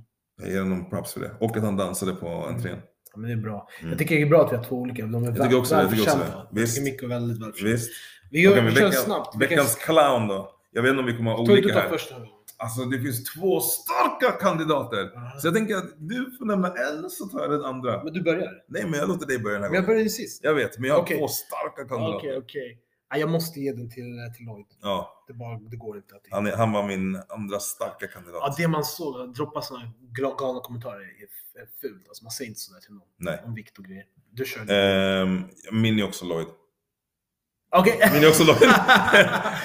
[SPEAKER 2] Jag ger honom props för det. Och att han dansade på entrén.
[SPEAKER 1] Ja, men det är bra.
[SPEAKER 2] Mm.
[SPEAKER 1] Jag tycker det är bra att vi har två olika. De är
[SPEAKER 2] Jag tycker också det, jag tycker också det.
[SPEAKER 1] välförtjänta. Jag
[SPEAKER 2] Visst.
[SPEAKER 1] tycker Mikko väldigt välförtjänt.
[SPEAKER 2] Visst.
[SPEAKER 1] Vi gör vi kör
[SPEAKER 2] veckan-
[SPEAKER 1] snabbt.
[SPEAKER 2] Veckans clown då. Jag vet inte om vi kommer ha
[SPEAKER 1] du
[SPEAKER 2] olika
[SPEAKER 1] ta
[SPEAKER 2] här.
[SPEAKER 1] först.
[SPEAKER 2] Alltså det finns två starka kandidater.
[SPEAKER 1] Aha.
[SPEAKER 2] Så jag tänker att du får nämna en så tar jag den andra.
[SPEAKER 1] Men du börjar.
[SPEAKER 2] Nej men jag låter dig börja den här
[SPEAKER 1] Men jag
[SPEAKER 2] gången.
[SPEAKER 1] började sist.
[SPEAKER 2] Jag vet, men jag har två starka kandidater.
[SPEAKER 1] Okej, okej. Ja, Jag måste ge den till, till Lloyd.
[SPEAKER 2] Ja,
[SPEAKER 1] Det, bara, det går inte att...
[SPEAKER 2] han, är, han var min andra starka kandidat.
[SPEAKER 1] Ja, det man såg, droppa sådana galna kommentarer är, fult. Alltså, man säger inte sådär till någon
[SPEAKER 2] Nej.
[SPEAKER 1] om vikt och grejer. Du kör.
[SPEAKER 2] Ehm, min är också Lloyd.
[SPEAKER 1] Okej.
[SPEAKER 2] Min är också lång.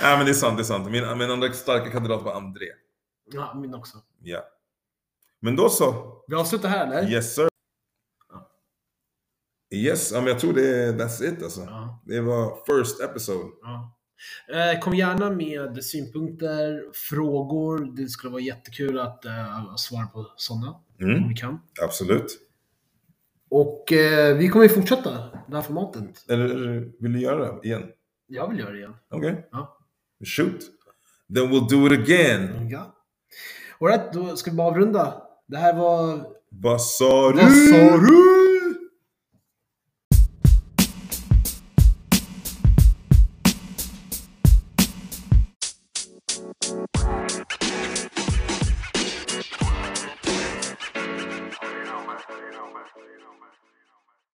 [SPEAKER 2] Nej men det är sant, det är sant. Min, min andra starka kandidat var André.
[SPEAKER 1] Ja, min också.
[SPEAKER 2] Ja. Men då så.
[SPEAKER 1] Vi avslutar här eller?
[SPEAKER 2] Yes sir. Yes, ja, men jag tror det that's it alltså.
[SPEAKER 1] Ja.
[SPEAKER 2] Det var first episode.
[SPEAKER 1] ja. Eh, Kom gärna med synpunkter, frågor. Det skulle vara jättekul att eh, svara på sådana. Om
[SPEAKER 2] Mm,
[SPEAKER 1] vi kan.
[SPEAKER 2] absolut.
[SPEAKER 1] Och eh, vi kommer ju fortsätta det här formatet.
[SPEAKER 2] Eller vill du göra det igen?
[SPEAKER 1] Jag vill göra det igen.
[SPEAKER 2] Okej.
[SPEAKER 1] Ja.
[SPEAKER 2] Shoot. Then we'll do it again.
[SPEAKER 1] Ja. Alright, då ska vi bara avrunda. Det här var...
[SPEAKER 2] Vad sa du?
[SPEAKER 1] Vad sa du?